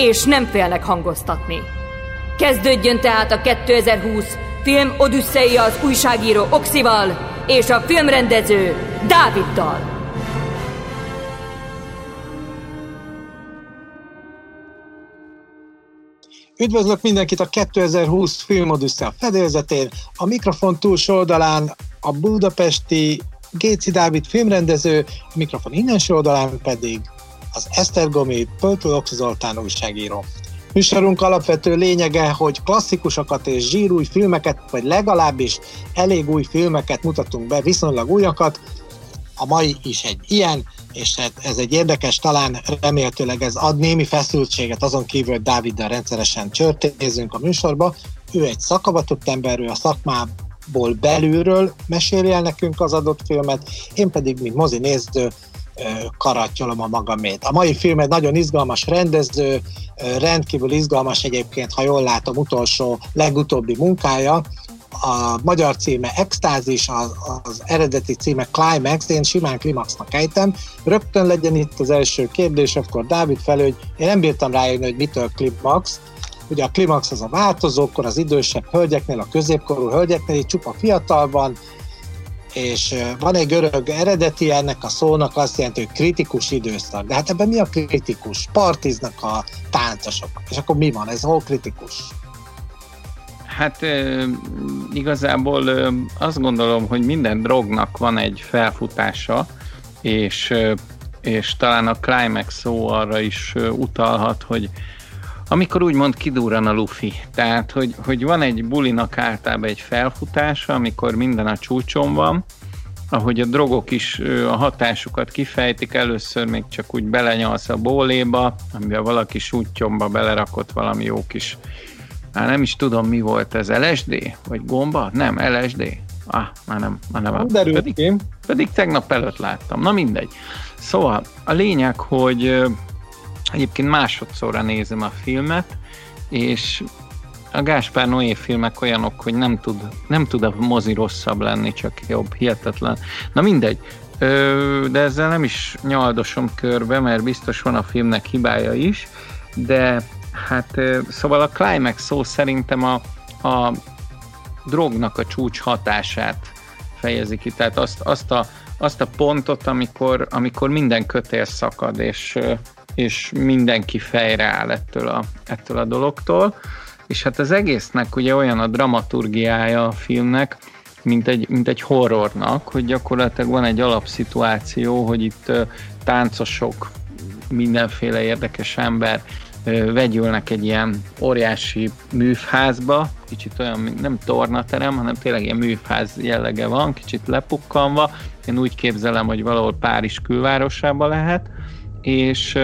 és nem félnek hangoztatni. Kezdődjön tehát a 2020 film Odüsszeia az újságíró Oxival és a filmrendező Dáviddal. Üdvözlök mindenkit a 2020 Filmodüsszeia fedélzetén. A mikrofon túlsó oldalán a budapesti Géci Dávid filmrendező, a mikrofon innenső oldalán pedig az Esztergomi Pöltő Zoltán újságíró. Műsorunk alapvető lényege, hogy klasszikusokat és zsírúj filmeket, vagy legalábbis elég új filmeket mutatunk be, viszonylag újakat. A mai is egy ilyen, és hát ez egy érdekes, talán remélhetőleg ez ad némi feszültséget, azon kívül, hogy Dáviddal rendszeresen csörtézünk a műsorba. Ő egy szakavatott ember, ő a szakmából belülről meséli el nekünk az adott filmet, én pedig, mint mozi néző, karattyolom a magamét. A mai film egy nagyon izgalmas rendező, rendkívül izgalmas egyébként, ha jól látom, utolsó, legutóbbi munkája, a magyar címe Extázis, az, az eredeti címe Climax, én simán Climaxnak ejtem. Rögtön legyen itt az első kérdés, akkor Dávid felő, hogy én nem bírtam rájönni, hogy mitől Climax. Ugye a Climax az a változókor, az idősebb hölgyeknél, a középkorú hölgyeknél, itt csupa fiatal van, és van egy görög eredeti ennek a szónak, azt jelenti, hogy kritikus időszak. De hát ebben mi a kritikus? Partiznak a táncosok. És akkor mi van? Ez hol kritikus? Hát igazából azt gondolom, hogy minden drognak van egy felfutása, és, és talán a climax szó arra is utalhat, hogy amikor úgymond kidúran a lufi. Tehát, hogy, hogy van egy bulinak általában egy felfutása, amikor minden a csúcson van, ahogy a drogok is a hatásukat kifejtik, először még csak úgy belenyalsz a bóléba, amiben valaki sútyomba belerakott valami jó kis már nem is tudom, mi volt ez, LSD? Vagy gomba? Nem, LSD. Ah, már nem, már nem. Pedig, pedig tegnap előtt láttam. Na mindegy. Szóval a lényeg, hogy egyébként másodszorra nézem a filmet, és a Gáspár Noé filmek olyanok, hogy nem tud, nem tud a mozi rosszabb lenni, csak jobb, hihetetlen. Na mindegy, Ö, de ezzel nem is nyaldosom körbe, mert biztos van a filmnek hibája is, de Hát szóval a climax szó szerintem a, a drognak a csúcs hatását fejezi ki, tehát azt, azt, a, azt a pontot, amikor, amikor minden kötél szakad, és, és mindenki fejre áll ettől a, ettől a dologtól. És hát az egésznek ugye olyan a dramaturgiája a filmnek, mint egy, mint egy horrornak, hogy gyakorlatilag van egy alapszituáció, hogy itt táncosok, mindenféle érdekes ember vegyülnek egy ilyen óriási műfházba, kicsit olyan, nem tornaterem, hanem tényleg ilyen műfház jellege van, kicsit lepukkanva. Én úgy képzelem, hogy valahol Párizs külvárosába lehet, és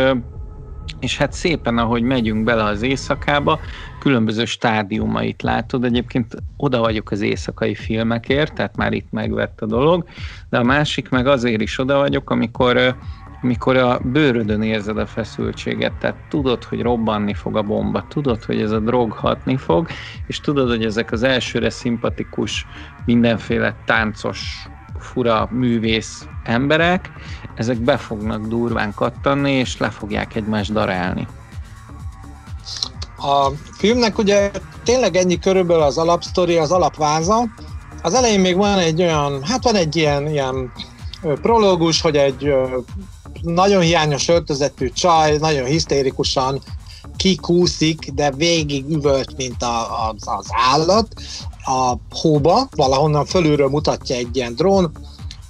és hát szépen, ahogy megyünk bele az éjszakába, különböző stádiumait látod. Egyébként oda vagyok az éjszakai filmekért, tehát már itt megvett a dolog, de a másik meg azért is oda vagyok, amikor mikor a bőrödön érzed a feszültséget, tehát tudod, hogy robbanni fog a bomba, tudod, hogy ez a drog hatni fog, és tudod, hogy ezek az elsőre szimpatikus, mindenféle táncos, fura művész emberek, ezek be fognak durván kattanni, és le fogják egymást darálni. A filmnek ugye tényleg ennyi körülbelül az alapsztori, az alapváza. Az elején még van egy olyan, hát van egy ilyen, ilyen prológus, hogy egy nagyon hiányos öltözetű csaj, nagyon hisztérikusan kikúszik, de végig üvölt, mint a, az, az állat a hóba, valahonnan fölülről mutatja egy ilyen drón,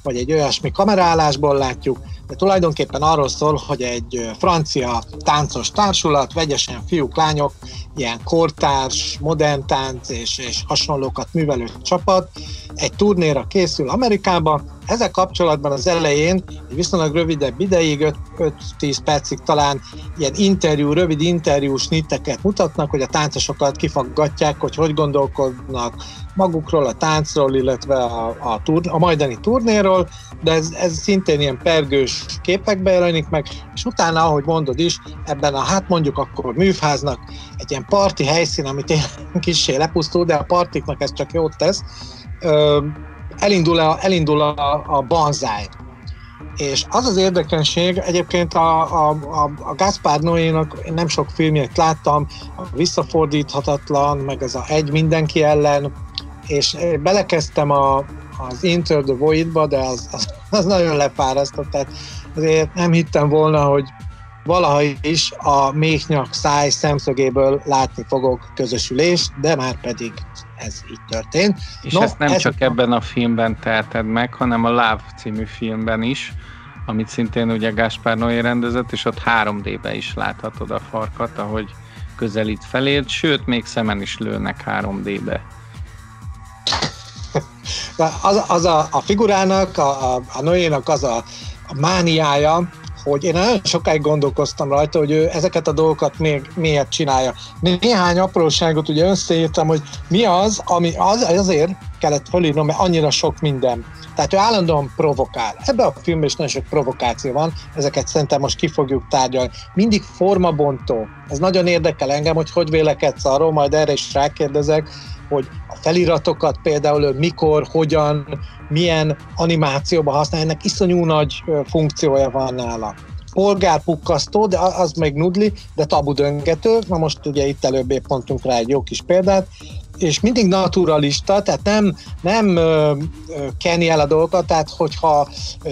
vagy egy olyasmi kamerálásból látjuk, de tulajdonképpen arról szól, hogy egy francia táncos társulat, vegyesen fiúk, lányok, ilyen kortárs, modern tánc és, és hasonlókat művelő csapat egy turnéra készül Amerikába, ezzel kapcsolatban az elején egy viszonylag rövidebb ideig, 5-10 percig talán ilyen interjú, rövid interjú snitteket mutatnak, hogy a táncosokat kifaggatják, hogy hogy gondolkodnak magukról, a táncról, illetve a, a, tur, a majdani turnéról, de ez, ez szintén ilyen pergős képekbe jelenik meg, és utána, ahogy mondod is, ebben a, hát mondjuk akkor műfháznak egy ilyen parti helyszín, amit én kicsi lepusztul, de a partiknak ez csak jót tesz, elindul a, elindul a, a banzáj. És az az érdekesség, egyébként a, a, a, a Gaspar Noé-nak nem sok filmjét láttam, a Visszafordíthatatlan, meg ez a Egy mindenki ellen, és belekezdtem a, az Inter the Void-ba, de az, az, az nagyon lepárasztott, tehát azért nem hittem volna, hogy valaha is a méhnyak száj szemszögéből látni fogok közösülést, de már pedig ez így történt. És no, ezt nem ez csak a... ebben a filmben teheted meg, hanem a Love című filmben is, amit szintén ugye Gaspar Noé rendezett, és ott 3D-be is láthatod a farkat, ahogy közelít feléd, sőt, még szemen is lőnek 3D-be. Az, az a, a figurának, a, a, a Noénak az a, a mániája, hogy én nagyon sokáig gondolkoztam rajta, hogy ő ezeket a dolgokat még miért csinálja. Néhány apróságot ugye összeírtam, hogy mi az, ami az, azért kellett fölírnom, mert annyira sok minden. Tehát ő állandóan provokál. Ebben a filmben is nagyon sok provokáció van, ezeket szerintem most ki fogjuk tárgyalni. Mindig formabontó. Ez nagyon érdekel engem, hogy hogy vélekedsz arról, majd erre is rákérdezek, hogy a feliratokat például mikor, hogyan, milyen animációban használ, ennek iszonyú nagy funkciója van nála polgárpukkasztó, de az még nudli, de tabu döngető. Na most ugye itt előbb pontunk rá egy jó kis példát, és mindig naturalista, tehát nem, nem kenni el a dolgokat, tehát hogyha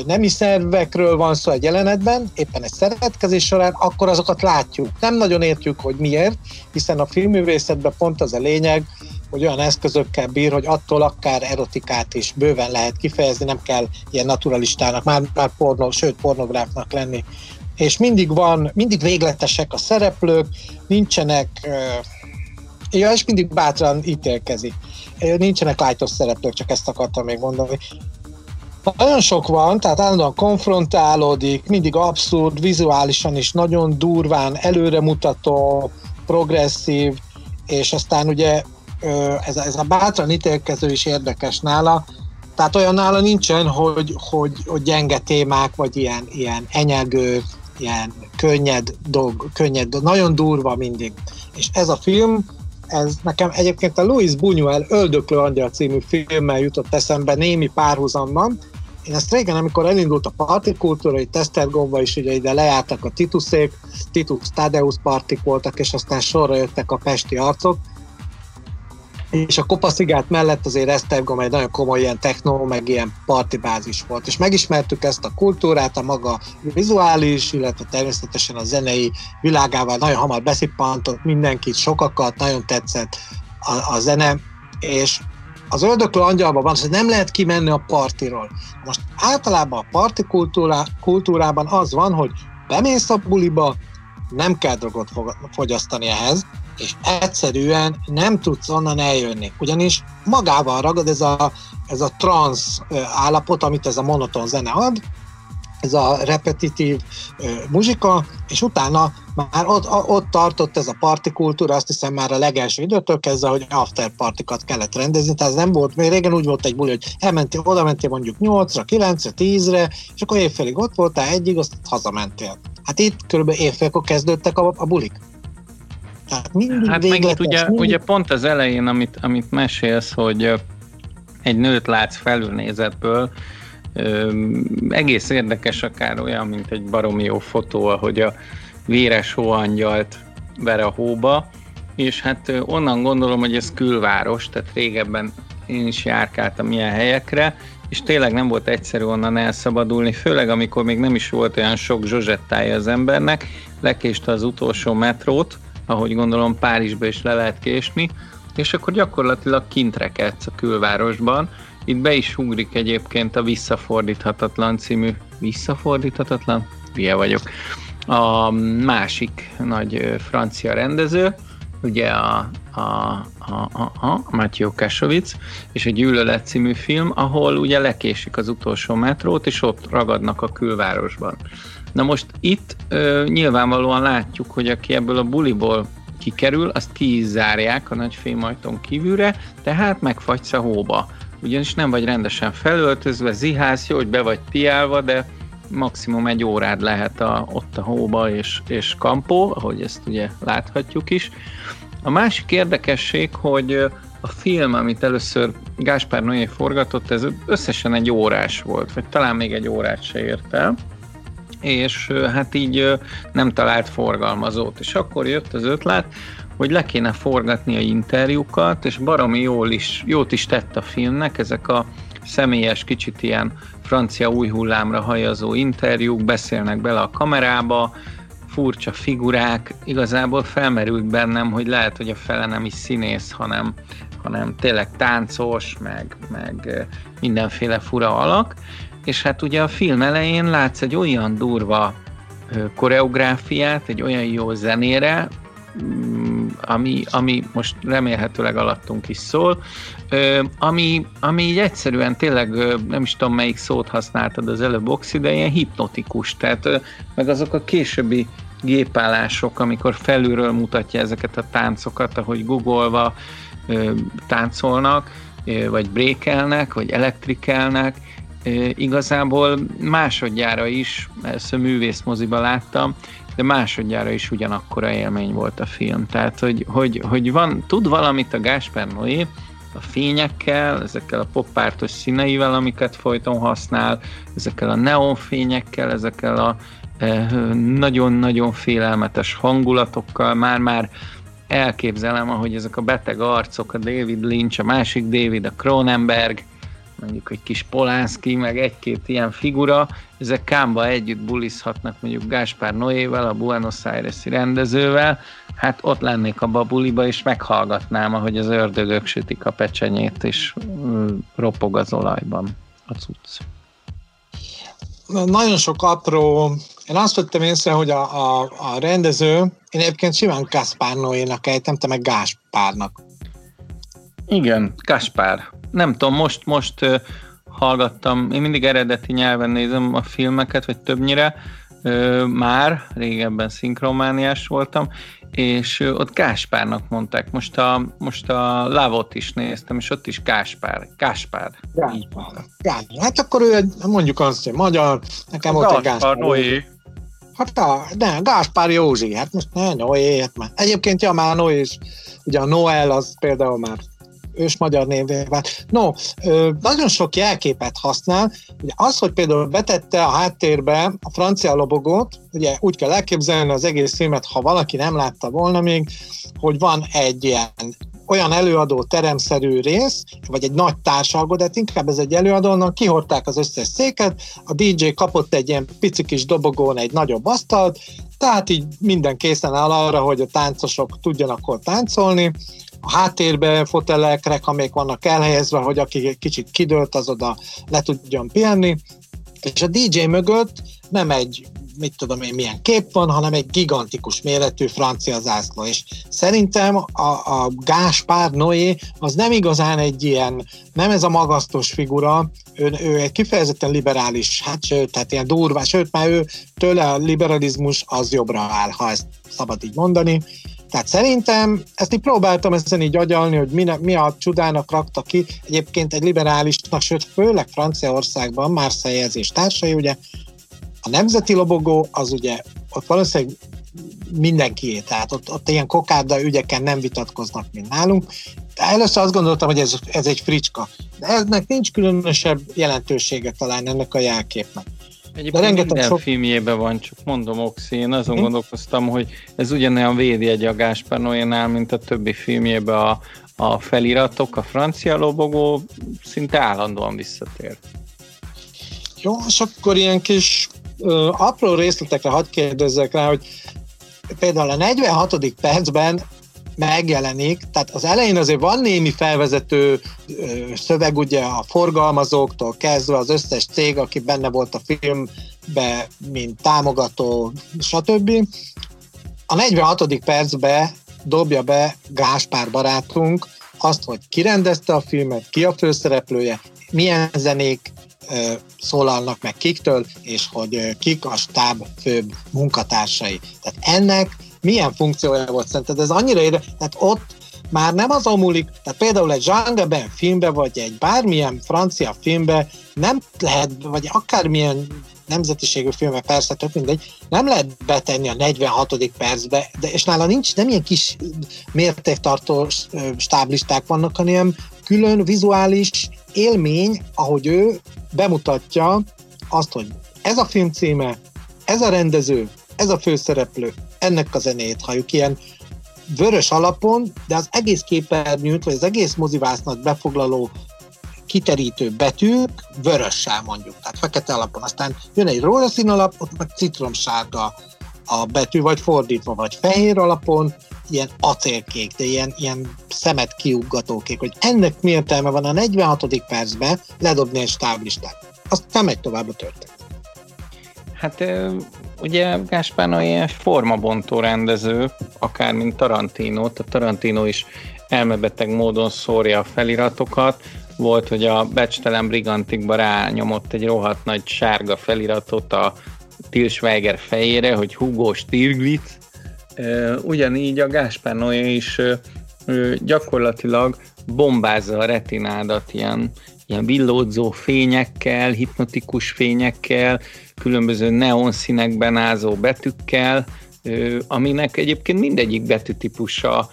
nemi szervekről van szó egy jelenetben, éppen egy szeretkezés során, akkor azokat látjuk. Nem nagyon értjük, hogy miért, hiszen a filmművészetben pont az a lényeg, hogy olyan eszközökkel bír, hogy attól akár erotikát is bőven lehet kifejezni, nem kell ilyen naturalistának, már, már pornó, sőt pornográfnak lenni. És mindig van, mindig végletesek a szereplők, nincsenek Ja, és mindig bátran ítélkezi. Nincsenek lájtos szereplők, csak ezt akartam még mondani. Nagyon sok van, tehát állandóan konfrontálódik, mindig abszurd, vizuálisan is nagyon durván, előremutató, progresszív, és aztán ugye ez ez a bátran ítélkező is érdekes nála, tehát olyan nála nincsen, hogy, hogy, hogy gyenge témák, vagy ilyen, ilyen enyegő, ilyen könnyed dolg, könnyed dolg, nagyon durva mindig. És ez a film, ez nekem egyébként a Louis Buñuel Öldöklő Angyal című filmmel jutott eszembe némi párhuzamban. Én ezt régen, amikor elindult a partikultúra, itt Esztergomba is ugye ide lejártak a Tituszék, Titus Tadeusz partik voltak, és aztán sorra jöttek a pesti arcok, és a Kopaszigát mellett azért Esztergom egy nagyon komoly ilyen techno, meg ilyen partibázis volt, és megismertük ezt a kultúrát, a maga vizuális, illetve természetesen a zenei világával nagyon hamar beszippantott mindenkit, sokakat, nagyon tetszett a, a zene, és az ördöklő angyalban van, hogy nem lehet kimenni a partiról. Most általában a parti kultúrá, kultúrában az van, hogy bemész a buliba, nem kell drogot fogyasztani ehhez, és egyszerűen nem tudsz onnan eljönni. Ugyanis magával ragad ez a, ez a trans állapot, amit ez a monoton zene ad, ez a repetitív uh, muzsika, és utána már ott, ott tartott ez a partikultúra, azt hiszem már a legelső időtől kezdve, hogy after partikat kellett rendezni, tehát ez nem volt, még régen úgy volt egy buli, hogy elmentél, oda mentél mondjuk 8-ra, 9-re, 10-re, és akkor évfélig ott voltál egyig, azt hazamentél. Hát itt körülbelül évfélkor kezdődtek a, a bulik. Tehát mindig hát meg itt ugye, mindig... ugye pont az elején, amit, amit mesélsz, hogy egy nőt látsz felülnézetből, egész érdekes akár olyan, mint egy baromi jó fotó, ahogy a véres hóangyalt ver a hóba, és hát onnan gondolom, hogy ez külváros, tehát régebben én is járkáltam ilyen helyekre, és tényleg nem volt egyszerű onnan elszabadulni, főleg amikor még nem is volt olyan sok zsozsettája az embernek, lekéste az utolsó metrót, ahogy gondolom Párizsba is le lehet késni, és akkor gyakorlatilag kint rekedsz a külvárosban. Itt be is ugrik egyébként a Visszafordíthatatlan című Visszafordíthatatlan? Hülye vagyok. A másik nagy francia rendező, ugye a, a, a, a, a Matthew Kasovic, és egy Gyűlölet című film, ahol ugye lekésik az utolsó metrót, és ott ragadnak a külvárosban. Na most itt ö, nyilvánvalóan látjuk, hogy aki ebből a buliból kikerül, azt ki is zárják a nagy fémajtón kívülre, tehát megfagysz a hóba. Ugyanis nem vagy rendesen felöltözve, zihász, jó, hogy be vagy piálva, de maximum egy órád lehet a, ott a hóba és, és kampó, ahogy ezt ugye láthatjuk is. A másik érdekesség, hogy a film, amit először Gáspár Noé forgatott, ez összesen egy órás volt, vagy talán még egy órát se ért el, és hát így nem talált forgalmazót. És akkor jött az ötlet, hogy le kéne forgatni a interjúkat, és baromi jól is, jót is tett a filmnek, ezek a személyes, kicsit ilyen francia új hullámra hajazó interjúk, beszélnek bele a kamerába, furcsa figurák, igazából felmerült bennem, hogy lehet, hogy a fele nem is színész, hanem, hanem tényleg táncos, meg, meg mindenféle fura alak, és hát ugye a film elején látsz egy olyan durva koreográfiát, egy olyan jó zenére, mm, ami, ami most remélhetőleg alattunk is szól, ami, ami így egyszerűen tényleg, nem is tudom melyik szót használtad az előbb Oxi, de ilyen hipnotikus, tehát meg azok a későbbi gépállások, amikor felülről mutatja ezeket a táncokat, ahogy googolva táncolnak, vagy brékelnek, vagy elektrikelnek, igazából másodjára is, ezt a művészmoziba láttam, de másodjára is ugyanakkora élmény volt a film. Tehát, hogy, hogy, hogy van, tud valamit a Gáspár Noé, a fényekkel, ezekkel a poppártos színeivel, amiket folyton használ, ezekkel a neonfényekkel, ezekkel a nagyon-nagyon félelmetes hangulatokkal, már-már elképzelem, ahogy ezek a beteg arcok, a David Lynch, a másik David, a Cronenberg, mondjuk egy kis Polánszki, meg egy-két ilyen figura, ezek kámba együtt bulizhatnak mondjuk Gáspár Noével, a Buenos Aires-i rendezővel, hát ott lennék a babuliba, és meghallgatnám, ahogy az ördögök sütik a pecsenyét, és ropog az olajban a cucc. Nagyon sok apró, én azt vettem észre, hogy a, a, a rendező, én egyébként simán Gáspár Noénak ejtem, te meg Gáspárnak. Igen, Gáspár nem tudom, most, most uh, hallgattam, én mindig eredeti nyelven nézem a filmeket, vagy többnyire, uh, már, régebben szinkromániás voltam, és uh, ott Gáspárnak mondták, most a, most a Lavot is néztem, és ott is Gáspár, Gáspár. Gáspár. Gáspár. Hát akkor ő egy, mondjuk azt, hogy magyar, nekem volt egy Gáspár. Noé. Hát ne, Gáspár Józsi, hát most ne, Noé, hát már. Egyébként ja, már Noé is, ugye a Noel az például már ős magyar névé vált. No, nagyon sok jelképet használ. Ugye az, hogy például betette a háttérbe a francia lobogót, ugye úgy kell elképzelni az egész filmet, ha valaki nem látta volna még, hogy van egy ilyen olyan előadó teremszerű rész, vagy egy nagy társalgó, de hát inkább ez egy előadó, onnan kihorták az összes széket, a DJ kapott egy ilyen pici kis dobogón egy nagyobb asztalt, tehát így minden készen áll arra, hogy a táncosok tudjanak akkor táncolni, a háttérbe fotelek, rekamék vannak elhelyezve, hogy aki kicsit kidőlt, az oda le tudjon pihenni, és a DJ mögött nem egy mit tudom én, milyen kép van, hanem egy gigantikus méretű francia zászló. És szerintem a, a Gáspár Noé az nem igazán egy ilyen, nem ez a magasztos figura, ő, ő egy kifejezetten liberális, hát sőt, tehát ilyen durvá, sőt, már ő tőle a liberalizmus az jobbra áll, ha ezt szabad így mondani, tehát szerintem ezt így próbáltam ezen így agyalni, hogy mi, mi a csodának rakta ki. Egyébként egy liberálisnak, sőt főleg Franciaországban, Marseille és társai, ugye a nemzeti lobogó az ugye ott valószínűleg mindenkié, tehát ott, ott ilyen kokárda ügyeken nem vitatkoznak, mint nálunk. De először azt gondoltam, hogy ez, ez egy fricska. De eznek nincs különösebb jelentősége talán ennek a jelképnek. Egyébként minden sok... filmjében van, csak mondom, Oxi, én azon hm? gondolkoztam, hogy ez ugyanolyan védjegy a Gáspár Noénál, mint a többi filmjében a, a feliratok, a francia lobogó szinte állandóan visszatér. Jó, és akkor ilyen kis ö, apró részletekre hadd kérdezzek rá, hogy például a 46. percben megjelenik, tehát az elején azért van némi felvezető szöveg, ugye a forgalmazóktól kezdve az összes cég, aki benne volt a filmbe, mint támogató, stb. A 46. percben dobja be Gáspár barátunk azt, hogy ki rendezte a filmet, ki a főszereplője, milyen zenék szólalnak meg kiktől, és hogy kik a stáb főbb munkatársai. Tehát ennek milyen funkciója volt szerinted? Ez annyira ére, tehát ott már nem az múlik, tehát például egy Jean Gabin filmbe, vagy egy bármilyen francia filmbe nem lehet, vagy akármilyen nemzetiségű filmbe, persze tök mindegy, nem lehet betenni a 46. percbe, de és nála nincs, nem ilyen kis mértéktartó stáblisták vannak, hanem külön vizuális élmény, ahogy ő bemutatja azt, hogy ez a film címe, ez a rendező, ez a főszereplő, ennek a zenét halljuk ilyen vörös alapon, de az egész képernyőt, vagy az egész mozivásznat befoglaló kiterítő betűk vörössel mondjuk, tehát fekete alapon. Aztán jön egy rózsaszín alap, ott meg citromsárga a betű, vagy fordítva, vagy fehér alapon, ilyen acélkék, de ilyen, ilyen szemet kiuggató kék, hogy ennek mi értelme van a 46. percben ledobni egy stáblistát. Azt nem megy tovább a történet. Hát ugye Gáspár ilyen formabontó rendező, akár mint Tarantino, a Tarantino is elmebeteg módon szórja a feliratokat, volt, hogy a Becstelen Brigantikba rányomott egy rohadt nagy sárga feliratot a Til Schweiger fejére, hogy Hugo Stirglitz, ugyanígy a Gáspár Noé is gyakorlatilag bombázza a retinádat ilyen, ilyen villódzó fényekkel, hipnotikus fényekkel, különböző neon színekben ázó betűkkel, aminek egyébként mindegyik betűtípusa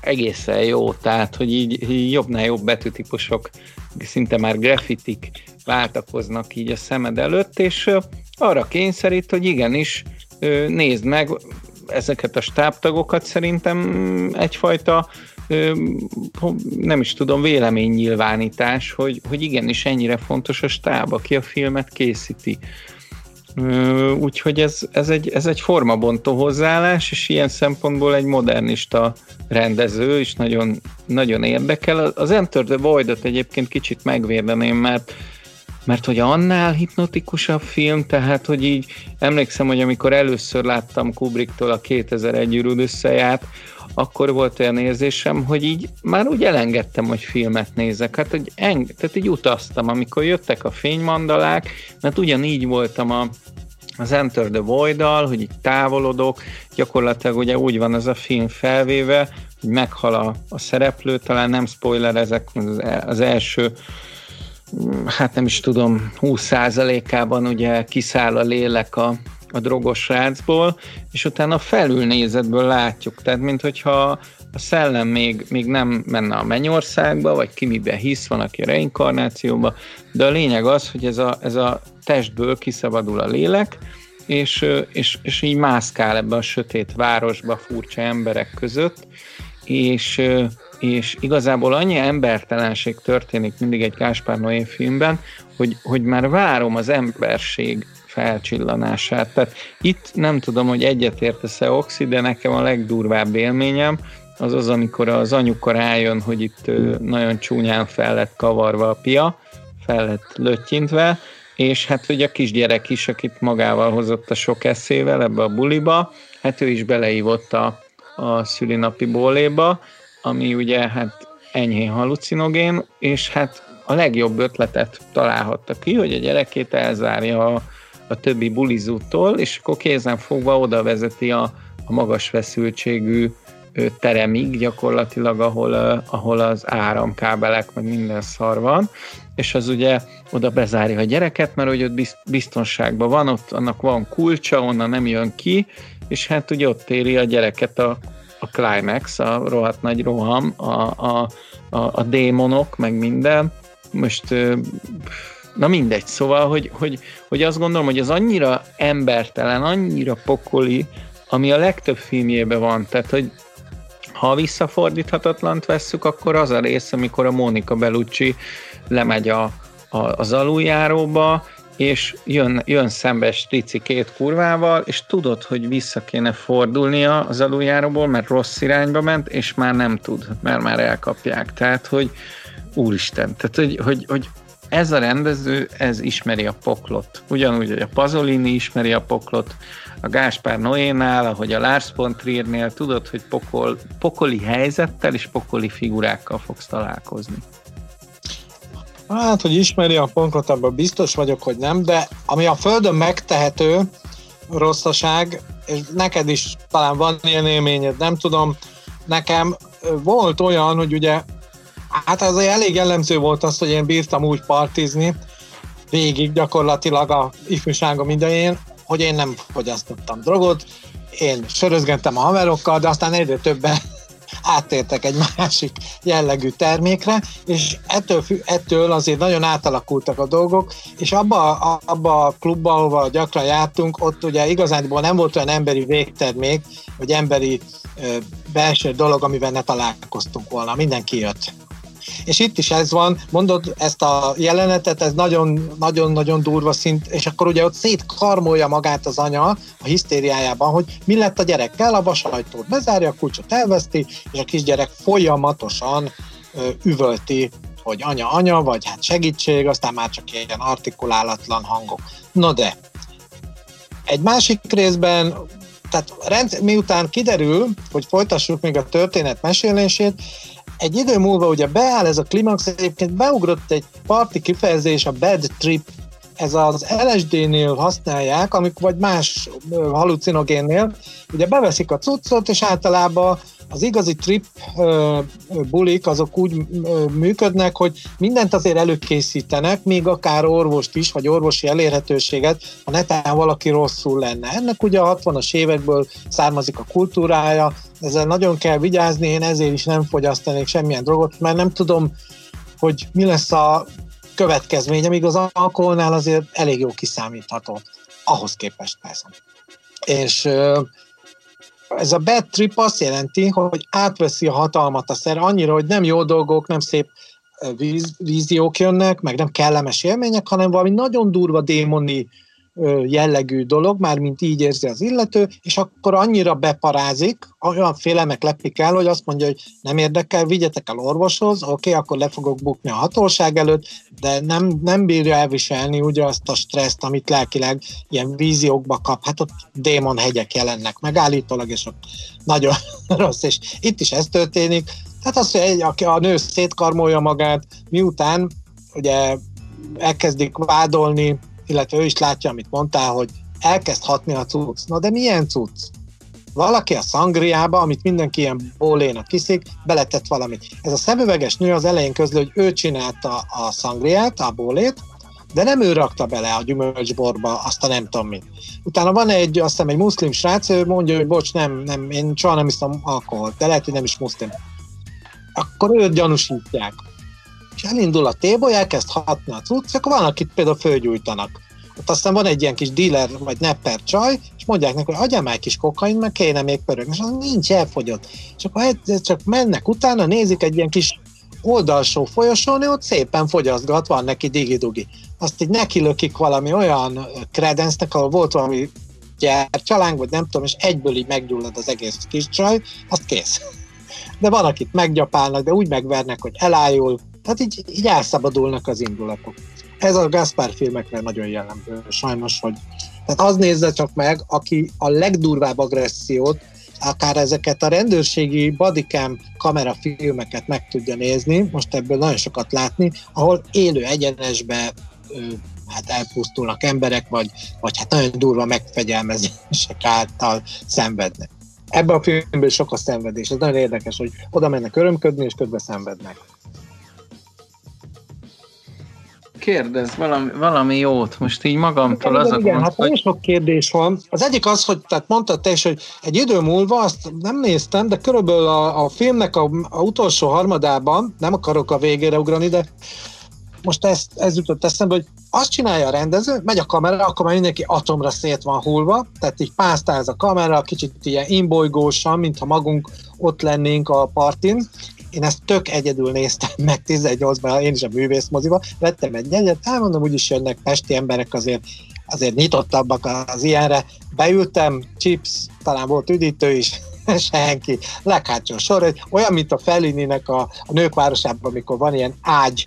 egészen jó, tehát hogy így jobbnál jobb betűtípusok, szinte már graffitik váltakoznak így a szemed előtt, és arra kényszerít, hogy igenis nézd meg, ezeket a stábtagokat. Szerintem egyfajta nem is tudom, véleménynyilvánítás, hogy, hogy igenis ennyire fontos a stáb, aki a filmet készíti. Úgyhogy ez, ez, egy, ez egy formabontó hozzáállás, és ilyen szempontból egy modernista rendező is nagyon, nagyon érdekel. Az Enter the Void-ot egyébként kicsit megvédeném, mert mert hogy annál hipnotikusabb film, tehát hogy így emlékszem, hogy amikor először láttam Kubricktól a 2001 űrűd összeját, akkor volt olyan érzésem, hogy így már úgy elengedtem, hogy filmet nézek. Hát, hogy eng- tehát így utaztam, amikor jöttek a fénymandalák, mert ugyanígy voltam a, az Enter the void hogy így távolodok, gyakorlatilag ugye úgy van ez a film felvéve, hogy meghal a, a szereplő, talán nem spoiler ezek az, az első hát nem is tudom, 20%-ában ugye kiszáll a lélek a, a drogos rácból, és utána felülnézetből látjuk, tehát mint hogyha a szellem még, még nem menne a mennyországba, vagy ki miben hisz, van, aki a reinkarnációba, de a lényeg az, hogy ez a, ez a testből kiszabadul a lélek, és, és, és így mászkál ebbe a sötét városba furcsa emberek között, és, és igazából annyi embertelenség történik mindig egy Gáspár Noé filmben, hogy, hogy már várom az emberség felcsillanását. Tehát itt nem tudom, hogy egyetértesz-e Oxi, de nekem a legdurvább élményem az az, amikor az anyuka rájön, hogy itt nagyon csúnyán fel lett kavarva a pia, fel lett löttyintve, és hát ugye a kisgyerek is, akit magával hozott a sok eszével ebbe a buliba, hát ő is beleívott a, a szülinapi bóléba, ami ugye hát enyhén halucinogén, és hát a legjobb ötletet találhatta ki, hogy a gyerekét elzárja a, a többi bulizútól, és akkor kézen fogva oda vezeti a, a magas feszültségű teremig gyakorlatilag, ahol, ahol az áramkábelek, meg minden szar van, és az ugye oda bezárja a gyereket, mert hogy ott biztonságban van, ott annak van kulcsa, onnan nem jön ki, és hát ugye ott éri a gyereket a, a climax, a rohadt nagy roham, a, a, a, a démonok, meg minden. Most na mindegy, szóval, hogy, hogy, hogy azt gondolom, hogy az annyira embertelen, annyira pokoli, ami a legtöbb filmjében van, tehát, hogy ha visszafordíthatatlant vesszük, akkor az a rész, amikor a Mónika Bellucci lemegy a, a, az aluljáróba, és jön, jön szembe Strici két kurvával, és tudod, hogy vissza kéne fordulnia az aluljáróból, mert rossz irányba ment, és már nem tud, mert már elkapják. Tehát, hogy úristen, tehát, hogy, hogy, hogy ez a rendező, ez ismeri a poklot. Ugyanúgy, hogy a Pazolini ismeri a poklot, a Gáspár Noénál, ahogy a Lars von Triernél, tudod, hogy pokol, pokoli helyzettel és pokoli figurákkal fogsz találkozni. Hát, hogy ismeri a ponkot, abban biztos vagyok, hogy nem, de ami a Földön megtehető rosszaság, és neked is talán van ilyen élményed, nem tudom, nekem volt olyan, hogy ugye, hát ez elég jellemző volt az, hogy én bírtam úgy partizni, végig gyakorlatilag a ifjúságom idején, hogy én nem fogyasztottam drogot, én sörözgentem a haverokkal, de aztán egyre többen áttértek egy másik jellegű termékre, és ettől, ettől azért nagyon átalakultak a dolgok, és abba, abba a klubba, ahova gyakran jártunk, ott ugye igazándiból nem volt olyan emberi végtermék, vagy emberi belső dolog, amivel ne találkoztunk volna. Mindenki jött. És itt is ez van, mondod ezt a jelenetet, ez nagyon-nagyon durva szint, és akkor ugye ott szétkarmolja magát az anya a hisztériájában, hogy mi lett a gyerekkel, a vasajtót bezárja, a kulcsot elveszti, és a kisgyerek folyamatosan ö, üvölti, hogy anya, anya, vagy hát segítség, aztán már csak ilyen artikulálatlan hangok. No de, egy másik részben tehát rend, miután kiderül, hogy folytassuk még a történet mesélését, egy idő múlva ugye beáll ez a klimax, egyébként beugrott egy parti kifejezés, a bad trip, ez az LSD-nél használják, amik vagy más halucinogénnél, ugye beveszik a cuccot, és általában az igazi trip bulik azok úgy működnek, hogy mindent azért előkészítenek, még akár orvost is, vagy orvosi elérhetőséget, ha netán valaki rosszul lenne. Ennek ugye a 60-as évekből származik a kultúrája, ezzel nagyon kell vigyázni, én ezért is nem fogyasztanék semmilyen drogot, mert nem tudom, hogy mi lesz a következménye, míg az alkoholnál azért elég jó kiszámítható. Ahhoz képest persze. És ez a bad trip azt jelenti, hogy átveszi a hatalmat a szer annyira, hogy nem jó dolgok, nem szép víz, víziók jönnek, meg nem kellemes élmények, hanem valami nagyon durva démoni jellegű dolog, már mint így érzi az illető, és akkor annyira beparázik, olyan félemek lepik el, hogy azt mondja, hogy nem érdekel, vigyetek el orvoshoz, oké, okay, akkor le fogok bukni a hatóság előtt, de nem, nem bírja elviselni ugye azt a stresszt, amit lelkileg ilyen víziókba kap. Hát ott démonhegyek jelennek meg állítólag, és ott nagyon rossz, és itt is ez történik. Tehát az, hogy egy, a nő szétkarmolja magát, miután ugye elkezdik vádolni illetve ő is látja, amit mondtál, hogy elkezd hatni a cucc. Na de milyen cucc? Valaki a szangriába, amit mindenki ilyen bólénak kiszik, beletett valamit. Ez a szemüveges nő az elején közlő, hogy ő csinálta a szangriát, a bólét, de nem ő rakta bele a gyümölcsborba azt a nem tudom mit. Utána van egy, azt hiszem egy muszlim srác, ő mondja, hogy bocs, nem, nem, én soha nem iszom alkoholt, de lehet, hogy nem is muszlim. Akkor őt gyanúsítják és elindul a téboly, elkezd hatni a cucc, akkor van, akit például fölgyújtanak. Ott aztán van egy ilyen kis dealer, vagy nepper csaj, és mondják neki, hogy adjál már egy kis kokain, mert kéne még pörögni, és az nincs elfogyott. És akkor csak mennek utána, nézik egy ilyen kis oldalsó folyosón, ott szépen fogyasztgat, van neki digi-dugi. Azt így neki lökik valami olyan kredencnek, ahol volt valami gyertyaláng, vagy nem tudom, és egyből így meggyullad az egész kis csaj, azt kész. De van, akit meggyapálnak, de úgy megvernek, hogy elájul, tehát így, így elszabadulnak az indulatok. Ez a Gaspar filmekre nagyon jellemző, sajnos, hogy tehát az nézze csak meg, aki a legdurvább agressziót, akár ezeket a rendőrségi bodycam kamerafilmeket meg tudja nézni, most ebből nagyon sokat látni, ahol élő egyenesbe hát elpusztulnak emberek, vagy, vagy hát nagyon durva megfegyelmezések által szenvednek. Ebben a filmben sok a szenvedés. Ez nagyon érdekes, hogy oda mennek örömködni, és közben szenvednek. Kérdez valami, valami jót, most így magamtól az a Igen, gond, hát hogy... sok kérdés van. Az egyik az, hogy tehát mondtad te is, hogy egy idő múlva, azt nem néztem, de körülbelül a, a filmnek a, a utolsó harmadában, nem akarok a végére ugrani, de most ez, ez jutott eszembe, hogy azt csinálja a rendező, megy a kamera, akkor már mindenki atomra szét van hullva, tehát így pásztáz a kamera, kicsit ilyen imbolygósan, mintha magunk ott lennénk a partin, én ezt tök egyedül néztem meg 18-ban, én is a művészmoziba, vettem egy jegyet, elmondom, úgyis jönnek pesti emberek azért, azért nyitottabbak az ilyenre. Beültem, chips, talán volt üdítő is, senki, leghátsó sor, olyan, mint a Fellininek a, a nők városában, amikor van ilyen ágy,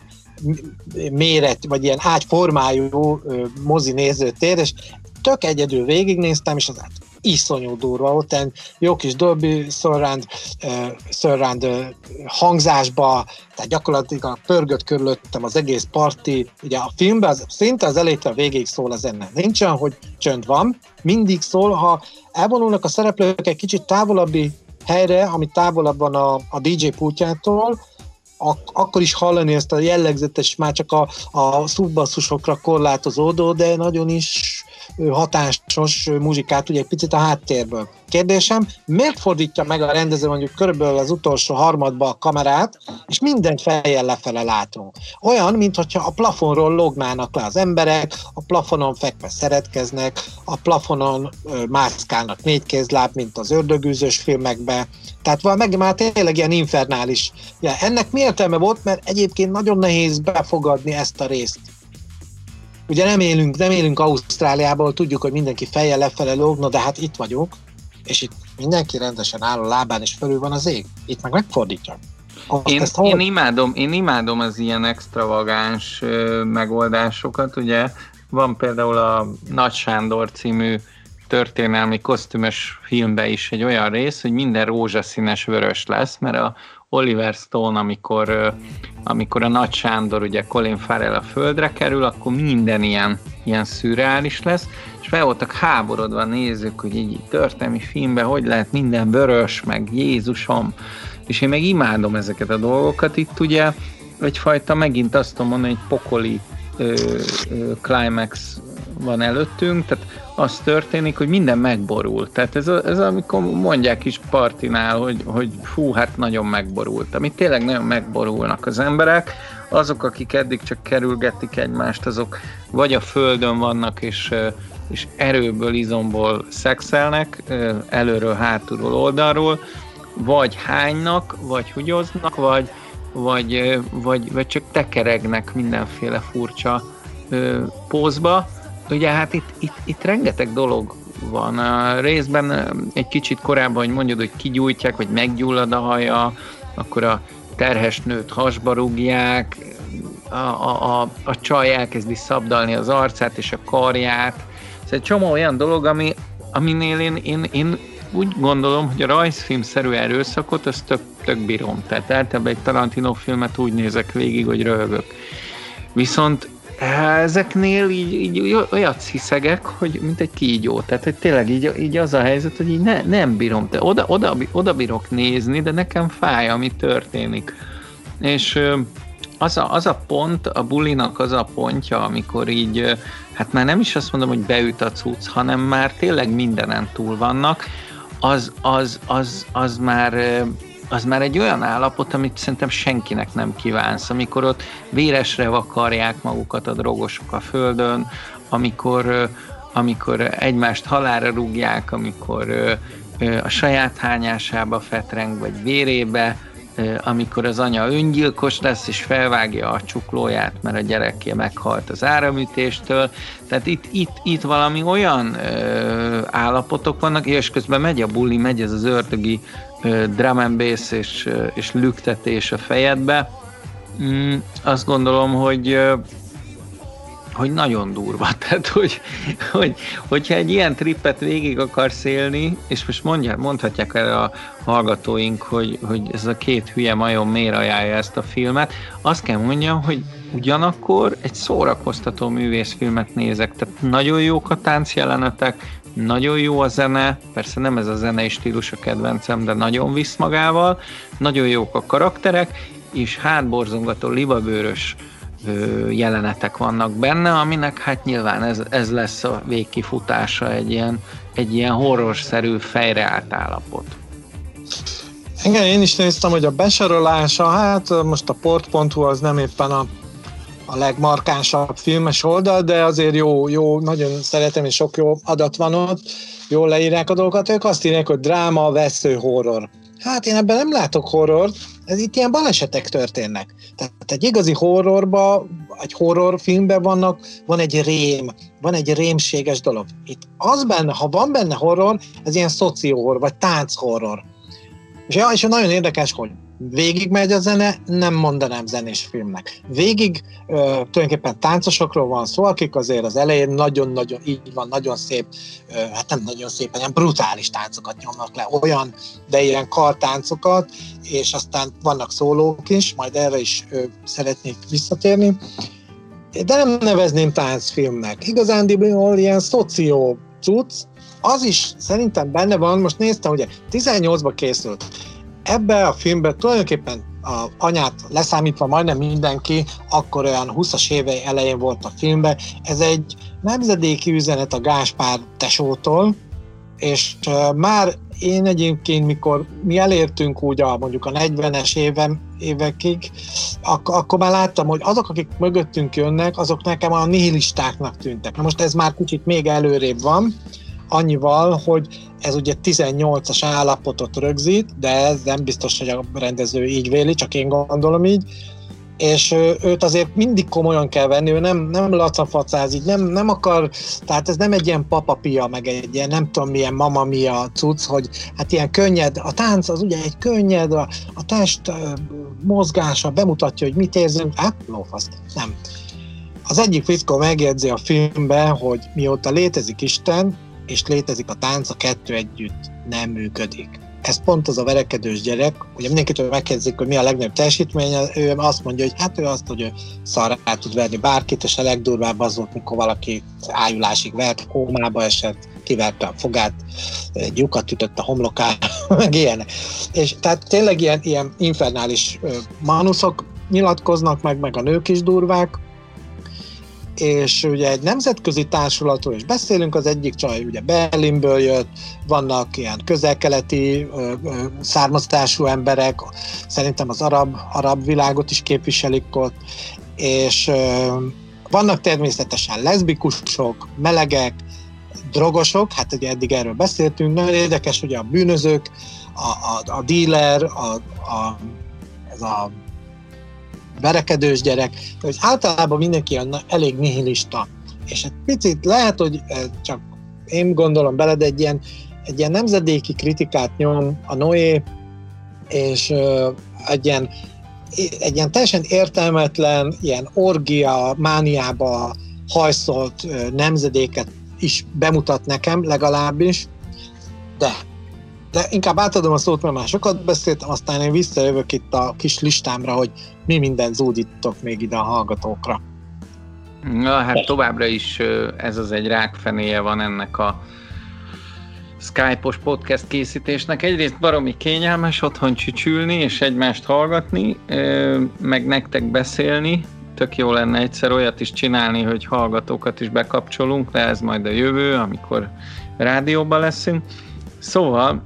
méret, vagy ilyen ágyformájú mozi nézőtér, és tök egyedül végignéztem, és az iszonyú durva, ott jó kis Dolby Surround, Surround hangzásba, tehát gyakorlatilag pörgött körülöttem az egész parti, ugye a filmben az, szinte az elejétől a végéig szól a zene. Nincs olyan, hogy csönd van, mindig szól, ha elvonulnak a szereplők egy kicsit távolabbi helyre, ami távolabb van a, a DJ pultjától, ak- akkor is hallani ezt a jellegzetes, már csak a, a szubbasszusokra korlátozódó, de nagyon is hatásos muzsikát ugye egy picit a háttérből. Kérdésem, miért fordítja meg a rendező mondjuk körülbelül az utolsó harmadba a kamerát, és mindent fejjel lefele látunk. Olyan, mintha a plafonról lognának le az emberek, a plafonon fekve szeretkeznek, a plafonon ö, mászkálnak négykézláb, mint az ördögűzős filmekben. Tehát meg már tényleg ilyen infernális. Ja, ennek mi értelme volt, mert egyébként nagyon nehéz befogadni ezt a részt ugye nem élünk, nem élünk Ausztráliából, tudjuk, hogy mindenki fejjel lefele lógna, de hát itt vagyunk, és itt mindenki rendesen áll a lábán, és fölül van az ég. Itt meg megfordítja. én, én, imádom, én imádom az ilyen extravagáns ö, megoldásokat, ugye van például a Nagy Sándor című történelmi kosztümös filmben is egy olyan rész, hogy minden rózsaszínes vörös lesz, mert a Oliver Stone, amikor, amikor a Nagy Sándor, ugye Colin Farrell a földre kerül, akkor minden ilyen, ilyen szürreális lesz, és fel voltak háborodva nézők, hogy így történelmi filmben hogy lehet minden vörös, meg Jézusom, és én meg imádom ezeket a dolgokat, itt ugye egyfajta megint azt tudom mondani, hogy pokoli ö, ö, climax van előttünk, tehát az történik, hogy minden megborul. Tehát ez, a, ez amikor mondják is partinál, hogy, hogy fú, hát nagyon megborult. Amit tényleg nagyon megborulnak az emberek, azok, akik eddig csak kerülgetik egymást, azok vagy a földön vannak, és, és erőből, izomból szexelnek, előről, hátulról, oldalról, vagy hánynak, vagy húgyoznak, vagy, vagy, vagy, vagy csak tekeregnek mindenféle furcsa pózba, ugye hát itt, itt, itt rengeteg dolog van. A részben egy kicsit korábban, hogy mondjad, hogy kigyújtják, vagy meggyullad a haja, akkor a terhes nőt hasba rúgják, a, a, a, a csaj elkezdi szabdalni az arcát és a karját. Ez egy csomó olyan dolog, ami, aminél én, én, én úgy gondolom, hogy a rajzfilmszerű erőszakot, azt tök, tök bírom. Tehát általában egy Tarantino filmet úgy nézek végig, hogy röhögök. Viszont ezeknél így, így olyat hiszegek, hogy mint egy kígyó. Tehát hogy tényleg így, így az a helyzet, hogy így ne, nem bírom. Te oda, oda, oda bírok nézni, de nekem fáj, ami történik. És az a, az a pont, a bulinak az a pontja, amikor így, hát már nem is azt mondom, hogy beüt a cucc, hanem már tényleg mindenen túl vannak, az, az, az, az már az már egy olyan állapot, amit szerintem senkinek nem kívánsz, amikor ott véresre vakarják magukat a drogosok a földön, amikor, amikor egymást halára rúgják, amikor a saját hányásába fetreng, vagy vérébe, amikor az anya öngyilkos lesz, és felvágja a csuklóját, mert a gyerekje meghalt az áramütéstől. Tehát itt, itt, itt valami olyan ö, állapotok vannak, és közben megy a buli, megy ez az ördögi drum and bass és, és lüktetés a fejedbe. Mm, azt gondolom, hogy hogy nagyon durva. Tehát, hogy, hogy, hogyha egy ilyen trippet végig akarsz élni, és most mondják, mondhatják el a hallgatóink, hogy, hogy ez a két hülye majom miért ajánlja ezt a filmet, azt kell mondjam, hogy ugyanakkor egy szórakoztató művészfilmet nézek, tehát nagyon jók a táncjelenetek, nagyon jó a zene, persze nem ez a zenei stílus a kedvencem, de nagyon visz magával, nagyon jók a karakterek, és hátborzongató libabőrös jelenetek vannak benne, aminek hát nyilván ez, ez lesz a végkifutása egy ilyen, egy ilyen horrorszerű fejreállt állapot. Igen, én is néztem, hogy a besorolása, hát most a port.hu az nem éppen a a legmarkánsabb filmes oldal, de azért jó, jó, nagyon szeretem, és sok jó adat van ott, jól leírják a dolgokat, ők azt írják, hogy dráma, vesző, horror. Hát én ebben nem látok horrort, ez itt ilyen balesetek történnek. Tehát egy igazi horrorba, egy horrorfilmben vannak, van egy rém, van egy rémséges dolog. Itt az benne, ha van benne horror, ez ilyen szocióhorror, vagy tánchorror. És, ja, és nagyon érdekes, hogy Végig megy a zene, nem mondanám zenés filmnek. Végig ö, tulajdonképpen táncosokról van szó, akik azért az elején nagyon-nagyon, így van, nagyon szép, ö, hát nem nagyon szép, hanem brutális táncokat nyomnak le, olyan, de ilyen kartáncokat, és aztán vannak szólók is, majd erre is ö, szeretnék visszatérni. De nem nevezném táncfilmnek. Igazándiból ilyen szoció cucc, az is szerintem benne van, most néztem, ugye 18-ba készült. Ebbe a filmbe tulajdonképpen a anyát leszámítva majdnem mindenki, akkor olyan 20-as évei elején volt a filmbe. Ez egy nemzedéki üzenet a Gáspár tesótól, és már én egyébként, mikor mi elértünk úgy a, mondjuk a 40-es éve, évekig, ak- akkor már láttam, hogy azok, akik mögöttünk jönnek, azok nekem a nihilistáknak tűntek. Na most ez már kicsit még előrébb van, annyival, hogy ez ugye 18-as állapotot rögzít, de ez nem biztos, hogy a rendező így véli, csak én gondolom így, és őt azért mindig komolyan kell venni, ő nem, nem lacafacázik, nem, nem akar, tehát ez nem egy ilyen papapia, meg egy ilyen nem tudom milyen mamamia cucc, hogy hát ilyen könnyed, a tánc az ugye egy könnyed, a, a test mozgása bemutatja, hogy mit érzünk, hát lófasz, nem. Az egyik fickó megjegyzi a filmben, hogy mióta létezik Isten, és létezik a tánc, a kettő együtt nem működik. Ez pont az a verekedős gyerek, ugye mindenkitől megkérdezik, hogy mi a legnagyobb teljesítménye, ő azt mondja, hogy hát ő azt, hogy ő szarrá tud verni bárkit, és a legdurvább az volt, mikor valaki ájulásig vert, kómába esett, kiverte a fogát, egy lyukat ütött a homlokára, meg ilyen. És tehát tényleg ilyen, ilyen infernális manuszok nyilatkoznak meg, meg a nők is durvák, és ugye egy nemzetközi társulatról is beszélünk, az egyik csaj ugye Berlinből jött, vannak ilyen közel-keleti származtású emberek, szerintem az arab, arab világot is képviselik ott, és ö, vannak természetesen leszbikusok, melegek, drogosok, hát ugye eddig erről beszéltünk, nagyon érdekes, ugye a bűnözők, a, a, a dealer, a, a, ez a verekedős gyerek, hogy általában mindenki elég nihilista. És egy picit lehet, hogy csak én gondolom bele, de egy ilyen, egy ilyen nemzedéki kritikát nyom a Noé, és egy ilyen, egy ilyen teljesen értelmetlen, ilyen orgia, mániába hajszolt nemzedéket is bemutat nekem legalábbis, de de inkább átadom a szót, mert már sokat beszéltem, aztán én visszajövök itt a kis listámra, hogy mi minden zúdítok még ide a hallgatókra. Na hát továbbra is ez az egy rákfenéje van ennek a Skype-os podcast készítésnek. Egyrészt baromi kényelmes otthon csücsülni és egymást hallgatni, meg nektek beszélni. Tök jó lenne egyszer olyat is csinálni, hogy hallgatókat is bekapcsolunk, de ez majd a jövő, amikor rádióban leszünk. Szóval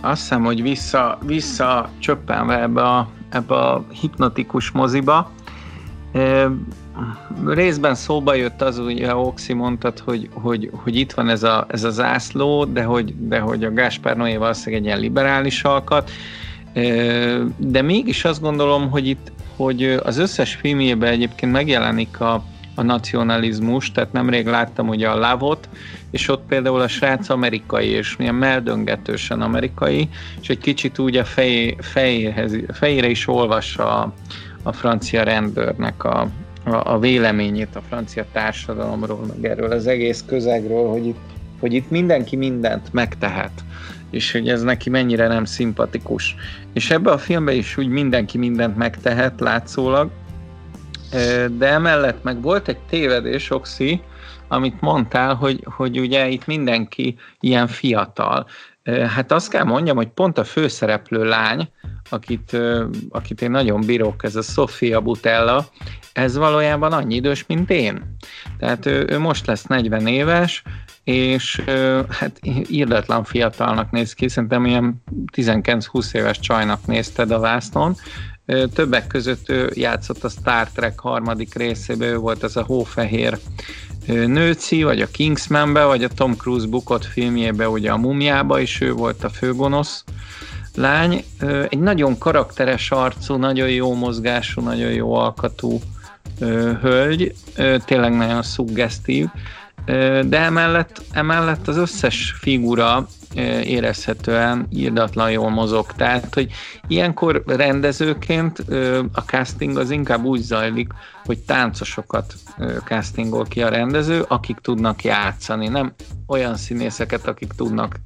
azt hiszem, hogy vissza, vissza csöppenve ebbe a, ebbe a hipnotikus moziba. Részben szóba jött az, ugye Oxi mondtad, hogy, hogy, hogy itt van ez a, ez a zászló, de hogy, de hogy a Gáspár Noé valószínűleg egy ilyen liberális alkat, de mégis azt gondolom, hogy itt hogy az összes filmjében egyébként megjelenik a, a nacionalizmus, tehát nemrég láttam ugye a Lavot, és ott például a srác amerikai, és milyen meldöngetősen amerikai, és egy kicsit úgy a fej, fejhez, fejére is olvassa a, a francia rendőrnek a, a, a véleményét a francia társadalomról, meg erről az egész közegről, hogy itt, hogy itt mindenki mindent megtehet és hogy ez neki mennyire nem szimpatikus. És ebbe a filmbe is úgy mindenki mindent megtehet látszólag, de emellett meg volt egy tévedés, Oxi, amit mondtál, hogy, hogy ugye itt mindenki ilyen fiatal. Hát azt kell mondjam, hogy pont a főszereplő lány, akit, akit én nagyon bírok, ez a Sofia Butella, ez valójában annyi idős, mint én. Tehát ő, ő most lesz 40 éves, és hát írdatlan fiatalnak néz ki, szerintem ilyen 19-20 éves csajnak nézted a vásznon, Többek között ő játszott a Star Trek harmadik részében, ő volt az a hófehér nőci, vagy a Kingsmanbe, vagy a Tom Cruise bukott filmjébe, ugye a Mumjába is ő volt a főgonosz lány. Egy nagyon karakteres arcú, nagyon jó mozgású, nagyon jó alkatú hölgy, tényleg nagyon szuggesztív, de emellett, emellett az összes figura érezhetően írdatlan jól mozog. Tehát, hogy ilyenkor rendezőként a casting az inkább úgy zajlik, hogy táncosokat castingol ki a rendező, akik tudnak játszani, nem olyan színészeket, akik tudnak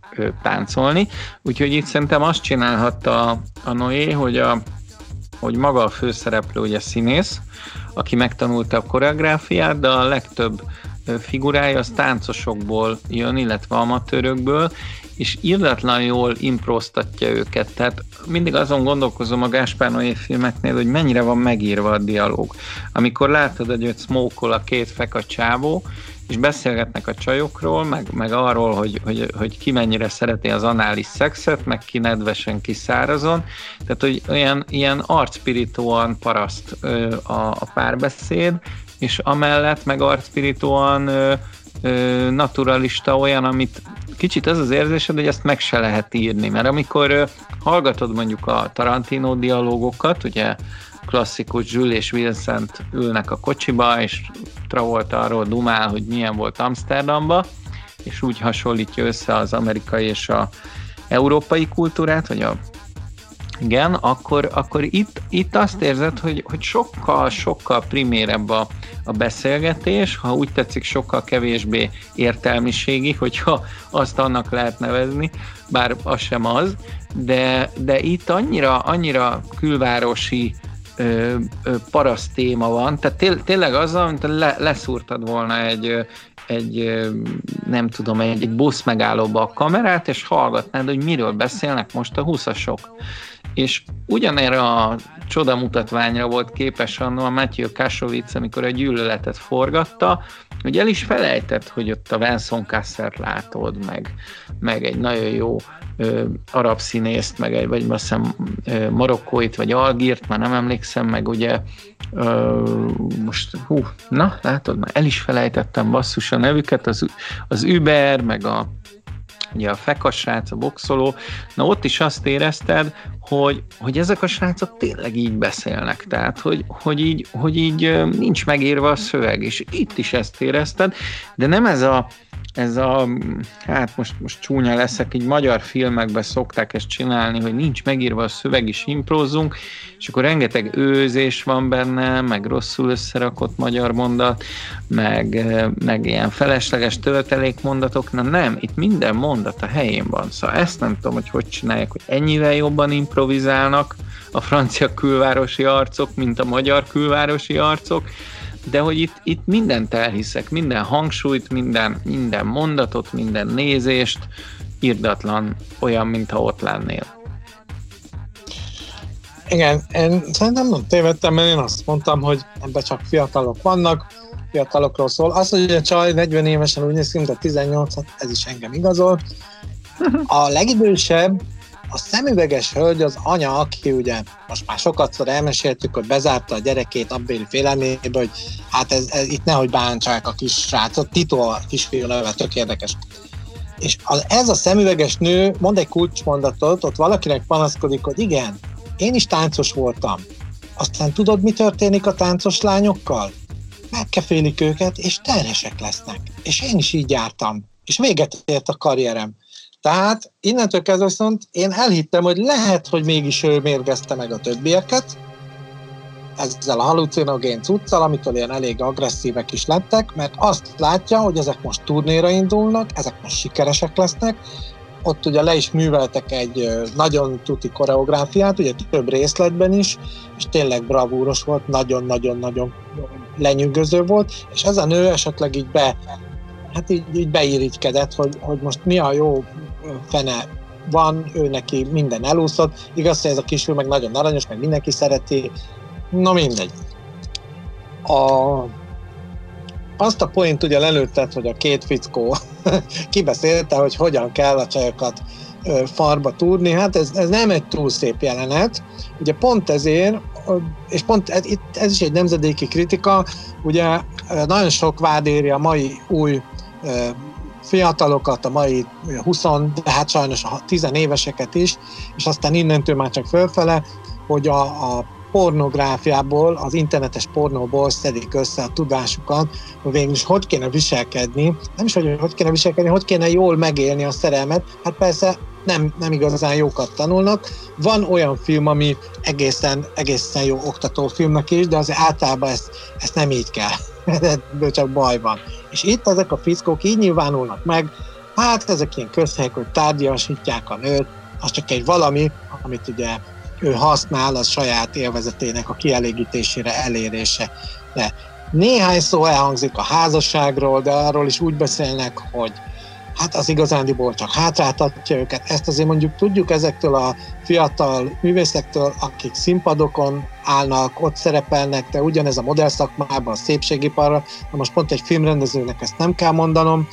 táncolni. Úgyhogy itt szerintem azt csinálhatta a Noé, hogy, a, hogy maga a főszereplő ugye színész, aki megtanulta a koreográfiát, de a legtöbb figurája az táncosokból jön, illetve amatőrökből, és írdatlan jól improztatja őket. Tehát mindig azon gondolkozom a Gáspár Noé filmeknél, hogy mennyire van megírva a dialóg. Amikor látod, hogy őt smókol a két feka csávó, és beszélgetnek a csajokról, meg, meg arról, hogy, hogy, hogy ki mennyire szereti az anális szexet, meg ki nedvesen, ki szárazon. Tehát, hogy olyan ilyen arcspiritóan paraszt ö, a, a párbeszéd, és amellett meg ö, naturalista olyan, amit kicsit az az érzésed, hogy ezt meg se lehet írni, mert amikor hallgatod mondjuk a Tarantino dialógokat, ugye klasszikus Jules és Vincent ülnek a kocsiba, és Travolta arról dumál, hogy milyen volt Amsterdamba, és úgy hasonlítja össze az amerikai és a európai kultúrát, vagy a igen, akkor, akkor itt, itt azt érzed, hogy, hogy sokkal, sokkal primérebb a, a beszélgetés, ha úgy tetszik, sokkal kevésbé értelmiségi, hogyha azt annak lehet nevezni, bár az sem az, de, de itt annyira, annyira külvárosi ö, ö, paraszt téma van, tehát té, tényleg az, mint le, leszúrtad volna egy, egy nem tudom, egy, egy busz megállóba a kamerát, és hallgatnád, hogy miről beszélnek most a huszasok és ugyanerre a csodamutatványra volt képes annó a Matthew Kassovitz, amikor a gyűlöletet forgatta, hogy el is felejtett, hogy ott a Vincent Kassert látod, meg, meg egy nagyon jó ö, arab színészt, meg egy, vagy azt hiszem marokkóit, vagy algírt, már nem emlékszem, meg ugye. Ö, most, hú, na, látod, már el is felejtettem basszus a nevüket, az, az Uber, meg a ugye a fekas srác, a boxoló, na ott is azt érezted, hogy, hogy ezek a srácok tényleg így beszélnek, tehát hogy, hogy, így, hogy így nincs megírva a szöveg, és itt is ezt érezted, de nem ez a, ez a, hát most, most csúnya leszek, így magyar filmekben szokták ezt csinálni, hogy nincs megírva a szöveg, is imprózunk, és akkor rengeteg őzés van benne, meg rosszul összerakott magyar mondat, meg, meg ilyen felesleges töltelékmondatok, na nem, itt minden mondat a helyén van, szóval ezt nem tudom, hogy hogy csinálják, hogy ennyivel jobban improvizálnak a francia külvárosi arcok, mint a magyar külvárosi arcok, de hogy itt, itt mindent elhiszek, minden hangsúlyt, minden, minden mondatot, minden nézést, irdatlan, olyan, mintha ott lennél. Igen, én szerintem nem tévedtem, mert én azt mondtam, hogy ebben csak fiatalok vannak, fiatalokról szól. Az, hogy a csaj 40 évesen úgy néz ki, mint a 18 ez is engem igazol. A legidősebb a szemüveges hölgy az anya, aki ugye most már sokatszor elmeséltük, hogy bezárta a gyerekét abbéli félelmébe, hogy hát ez, ez, itt nehogy bántsák a kis srácot, Tito a kisfiú neve, tök érdekes. És az, ez a szemüveges nő mond egy kulcsmondatot, ott valakinek panaszkodik, hogy igen, én is táncos voltam. Aztán tudod, mi történik a táncos lányokkal? Megkefélik őket, és terhesek lesznek. És én is így jártam. És véget ért a karrierem. Tehát innentől kezdve viszont én elhittem, hogy lehet, hogy mégis ő mérgezte meg a többieket, ezzel a halucinogén cuccal, amitől ilyen elég agresszívek is lettek, mert azt látja, hogy ezek most turnéra indulnak, ezek most sikeresek lesznek, ott ugye le is műveltek egy nagyon tuti koreográfiát, ugye több részletben is, és tényleg bravúros volt, nagyon-nagyon-nagyon lenyűgöző volt, és ez a nő esetleg így be, hát így, így beirigykedett, hogy, hogy most mi a jó fene van, ő neki minden elúszott. Igaz, hogy ez a kisfiú meg nagyon aranyos, meg mindenki szereti. Na mindegy. A, azt a point ugye lelőtted, hogy a két fickó kibeszélte, hogy hogyan kell a csajokat farba túrni. Hát ez, ez nem egy túl szép jelenet. Ugye pont ezért, és pont ez, ez is egy nemzedéki kritika, ugye nagyon sok vád éri a mai új fiatalokat, a mai 20, de hát sajnos a 10 éveseket is, és aztán innentől már csak fölfele, hogy a, a pornográfiából, az internetes pornóból szedik össze a tudásukat, hogy végül is hogy kéne viselkedni, nem is, hogy hogy kéne viselkedni, hogy kéne jól megélni a szerelmet. Hát persze nem, nem igazán jókat tanulnak. Van olyan film, ami egészen, egészen jó oktatófilmnek is, de azért általában ezt, ezt nem így kell. Ebből csak baj van. És itt ezek a fickók így nyilvánulnak meg, hát ezek ilyen közhelyek, hogy tárgyasítják a nőt, az csak egy valami, amit ugye ő használ a saját élvezetének a kielégítésére, elérése. De néhány szó elhangzik a házasságról, de arról is úgy beszélnek, hogy hát az igazándiból csak hátráltatja őket. Ezt azért mondjuk tudjuk ezektől a fiatal művészektől, akik színpadokon állnak, ott szerepelnek, de ugyanez a modell szakmában, a szépségiparra, na most pont egy filmrendezőnek ezt nem kell mondanom,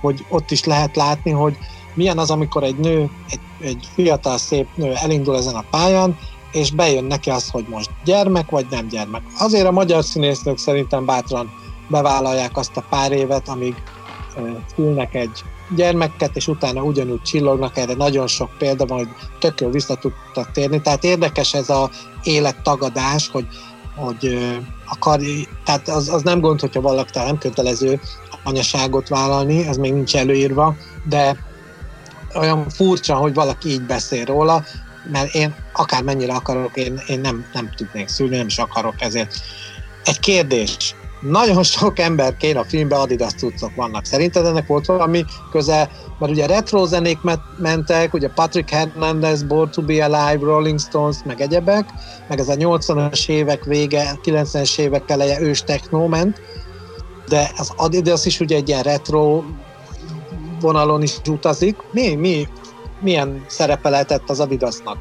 hogy ott is lehet látni, hogy milyen az, amikor egy nő, egy, egy fiatal szép nő elindul ezen a pályán, és bejön neki az, hogy most gyermek vagy nem gyermek. Azért a magyar színésznők szerintem bátran bevállalják azt a pár évet, amíg szülnek egy gyermeket, és utána ugyanúgy csillognak, erre nagyon sok példa van, hogy tök jól vissza tudtak térni. Tehát érdekes ez a élettagadás, hogy, hogy akar, tehát az, az nem gond, hogyha valaki nem kötelező anyaságot vállalni, ez még nincs előírva, de olyan furcsa, hogy valaki így beszél róla, mert én akármennyire akarok, én, én nem, nem tudnék szülni, nem is akarok ezért. Egy kérdés, nagyon sok ember kér a filmbe Adidas cuccok vannak. Szerinted ennek volt valami köze, mert ugye retro zenék mentek, ugye Patrick Hernandez, Born to be Alive, Rolling Stones, meg egyebek, meg ez a 80-as évek vége, 90-es évek eleje ős techno ment, de az Adidas is ugye egy ilyen retro vonalon is utazik. Mi, mi, milyen szerepe lehetett az Adidasnak?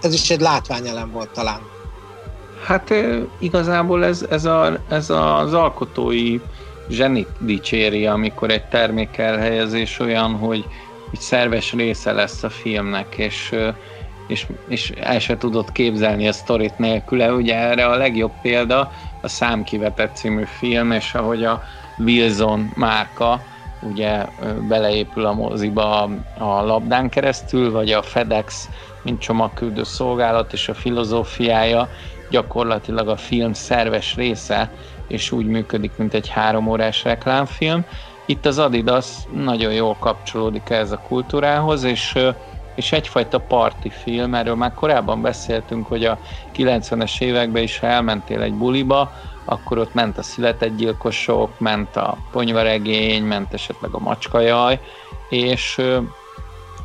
Ez is egy látványelem volt talán. Hát igazából ez, ez, a, ez az alkotói zsenit dicséri, amikor egy termék elhelyezés olyan, hogy, hogy szerves része lesz a filmnek, és, és, és el se tudod képzelni a sztorit nélküle. Ugye erre a legjobb példa a Számkivetett című film, és ahogy a Wilson márka ugye beleépül a moziba a labdán keresztül, vagy a FedEx, mint csomagküldő szolgálat, és a filozófiája gyakorlatilag a film szerves része, és úgy működik, mint egy három órás reklámfilm. Itt az Adidas nagyon jól kapcsolódik ez a kultúrához, és, és egyfajta parti film, erről már korábban beszéltünk, hogy a 90-es években is, ha elmentél egy buliba, akkor ott ment a születegyilkosok, ment a ponyvaregény, ment esetleg a macskajaj, és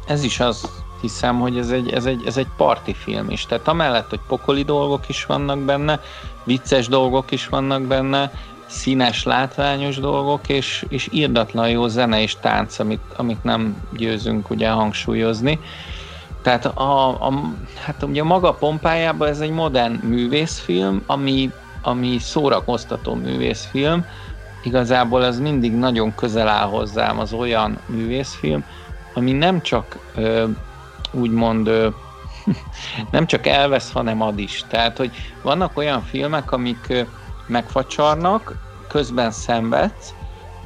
ez is az hiszem, hogy ez egy, ez, egy, ez egy parti film is. Tehát amellett, hogy pokoli dolgok is vannak benne, vicces dolgok is vannak benne, színes, látványos dolgok, és, és írdatlan jó zene és tánc, amit, amit nem győzünk ugye hangsúlyozni. Tehát a, a, hát ugye maga pompájában ez egy modern művészfilm, ami ami szórakoztató művészfilm, igazából ez mindig nagyon közel áll hozzám az olyan művészfilm, ami nem csak ö, úgymond nem csak elvesz, hanem ad is. Tehát, hogy vannak olyan filmek, amik megfacsarnak, közben szenvedsz,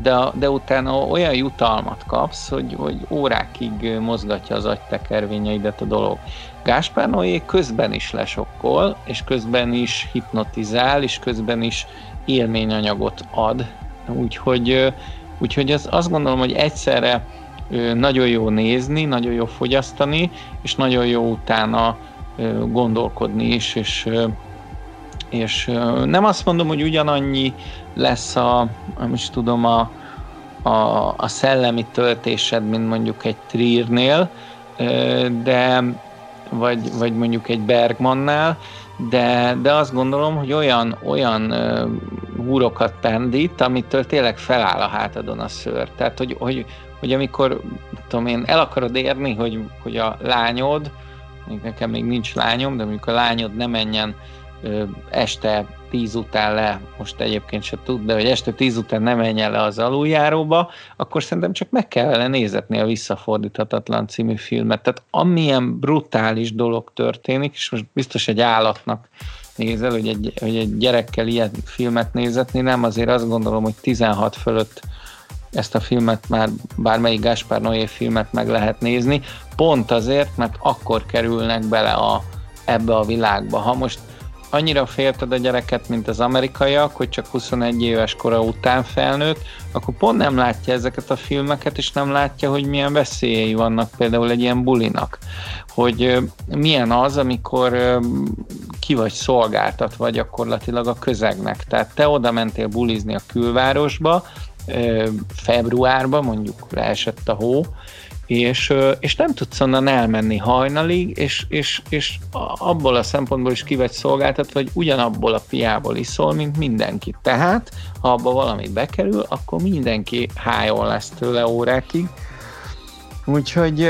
de, de utána olyan jutalmat kapsz, hogy, hogy órákig mozgatja az agytekervényeidet a dolog. Gáspár Noé közben is lesokkol, és közben is hipnotizál, és közben is élményanyagot ad. Úgyhogy, úgyhogy az, azt gondolom, hogy egyszerre nagyon jó nézni, nagyon jó fogyasztani, és nagyon jó utána gondolkodni is, és, és nem azt mondom, hogy ugyanannyi lesz a, nem is tudom, a, a, a szellemi töltésed, mint mondjuk egy Triernél, de vagy, vagy mondjuk egy Bergmannál, de, de azt gondolom, hogy olyan, olyan húrokat pendít, amitől tényleg feláll a hátadon a szőr. Tehát, hogy, hogy, hogy amikor, tudom én, el akarod érni, hogy, hogy a lányod, még nekem még nincs lányom, de mondjuk a lányod ne menjen este tíz után le, most egyébként se tud, de hogy este tíz után nem menjen le az aluljáróba, akkor szerintem csak meg kellene nézetni a Visszafordíthatatlan című filmet. Tehát amilyen brutális dolog történik, és most biztos egy állatnak nézel, hogy egy, hogy egy gyerekkel ilyen filmet nézetni, nem, azért azt gondolom, hogy 16 fölött ezt a filmet már bármelyik Gáspár Noé filmet meg lehet nézni, pont azért, mert akkor kerülnek bele a, ebbe a világba. Ha most annyira félted a gyereket, mint az amerikaiak, hogy csak 21 éves kora után felnőtt, akkor pont nem látja ezeket a filmeket, és nem látja, hogy milyen veszélyei vannak például egy ilyen bulinak. Hogy milyen az, amikor ki vagy szolgáltatva gyakorlatilag a közegnek. Tehát te oda mentél bulizni a külvárosba, februárban, mondjuk leesett a hó, és, és nem tudsz onnan elmenni hajnalig, és, és, és abból a szempontból is ki vagy szolgáltatva, hogy ugyanabból a piából iszol, mint mindenki. Tehát, ha abba valamit bekerül, akkor mindenki hájon lesz tőle órákig. Úgyhogy,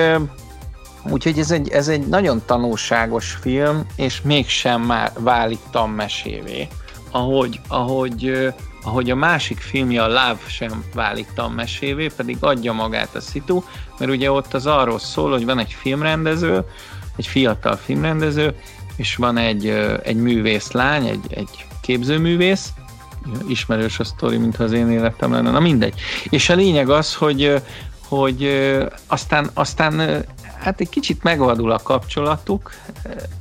úgyhogy ez, egy, ez egy nagyon tanulságos film, és mégsem már válik tanmesévé. Ahogy, ahogy ahogy a másik filmje, a Love sem válik tanmesévé, pedig adja magát a szitu, mert ugye ott az arról szól, hogy van egy filmrendező, egy fiatal filmrendező, és van egy, egy művész lány, egy, egy képzőművész, ismerős a sztori, mintha az én életem lenne, na mindegy. És a lényeg az, hogy, hogy aztán, aztán hát egy kicsit megvadul a kapcsolatuk,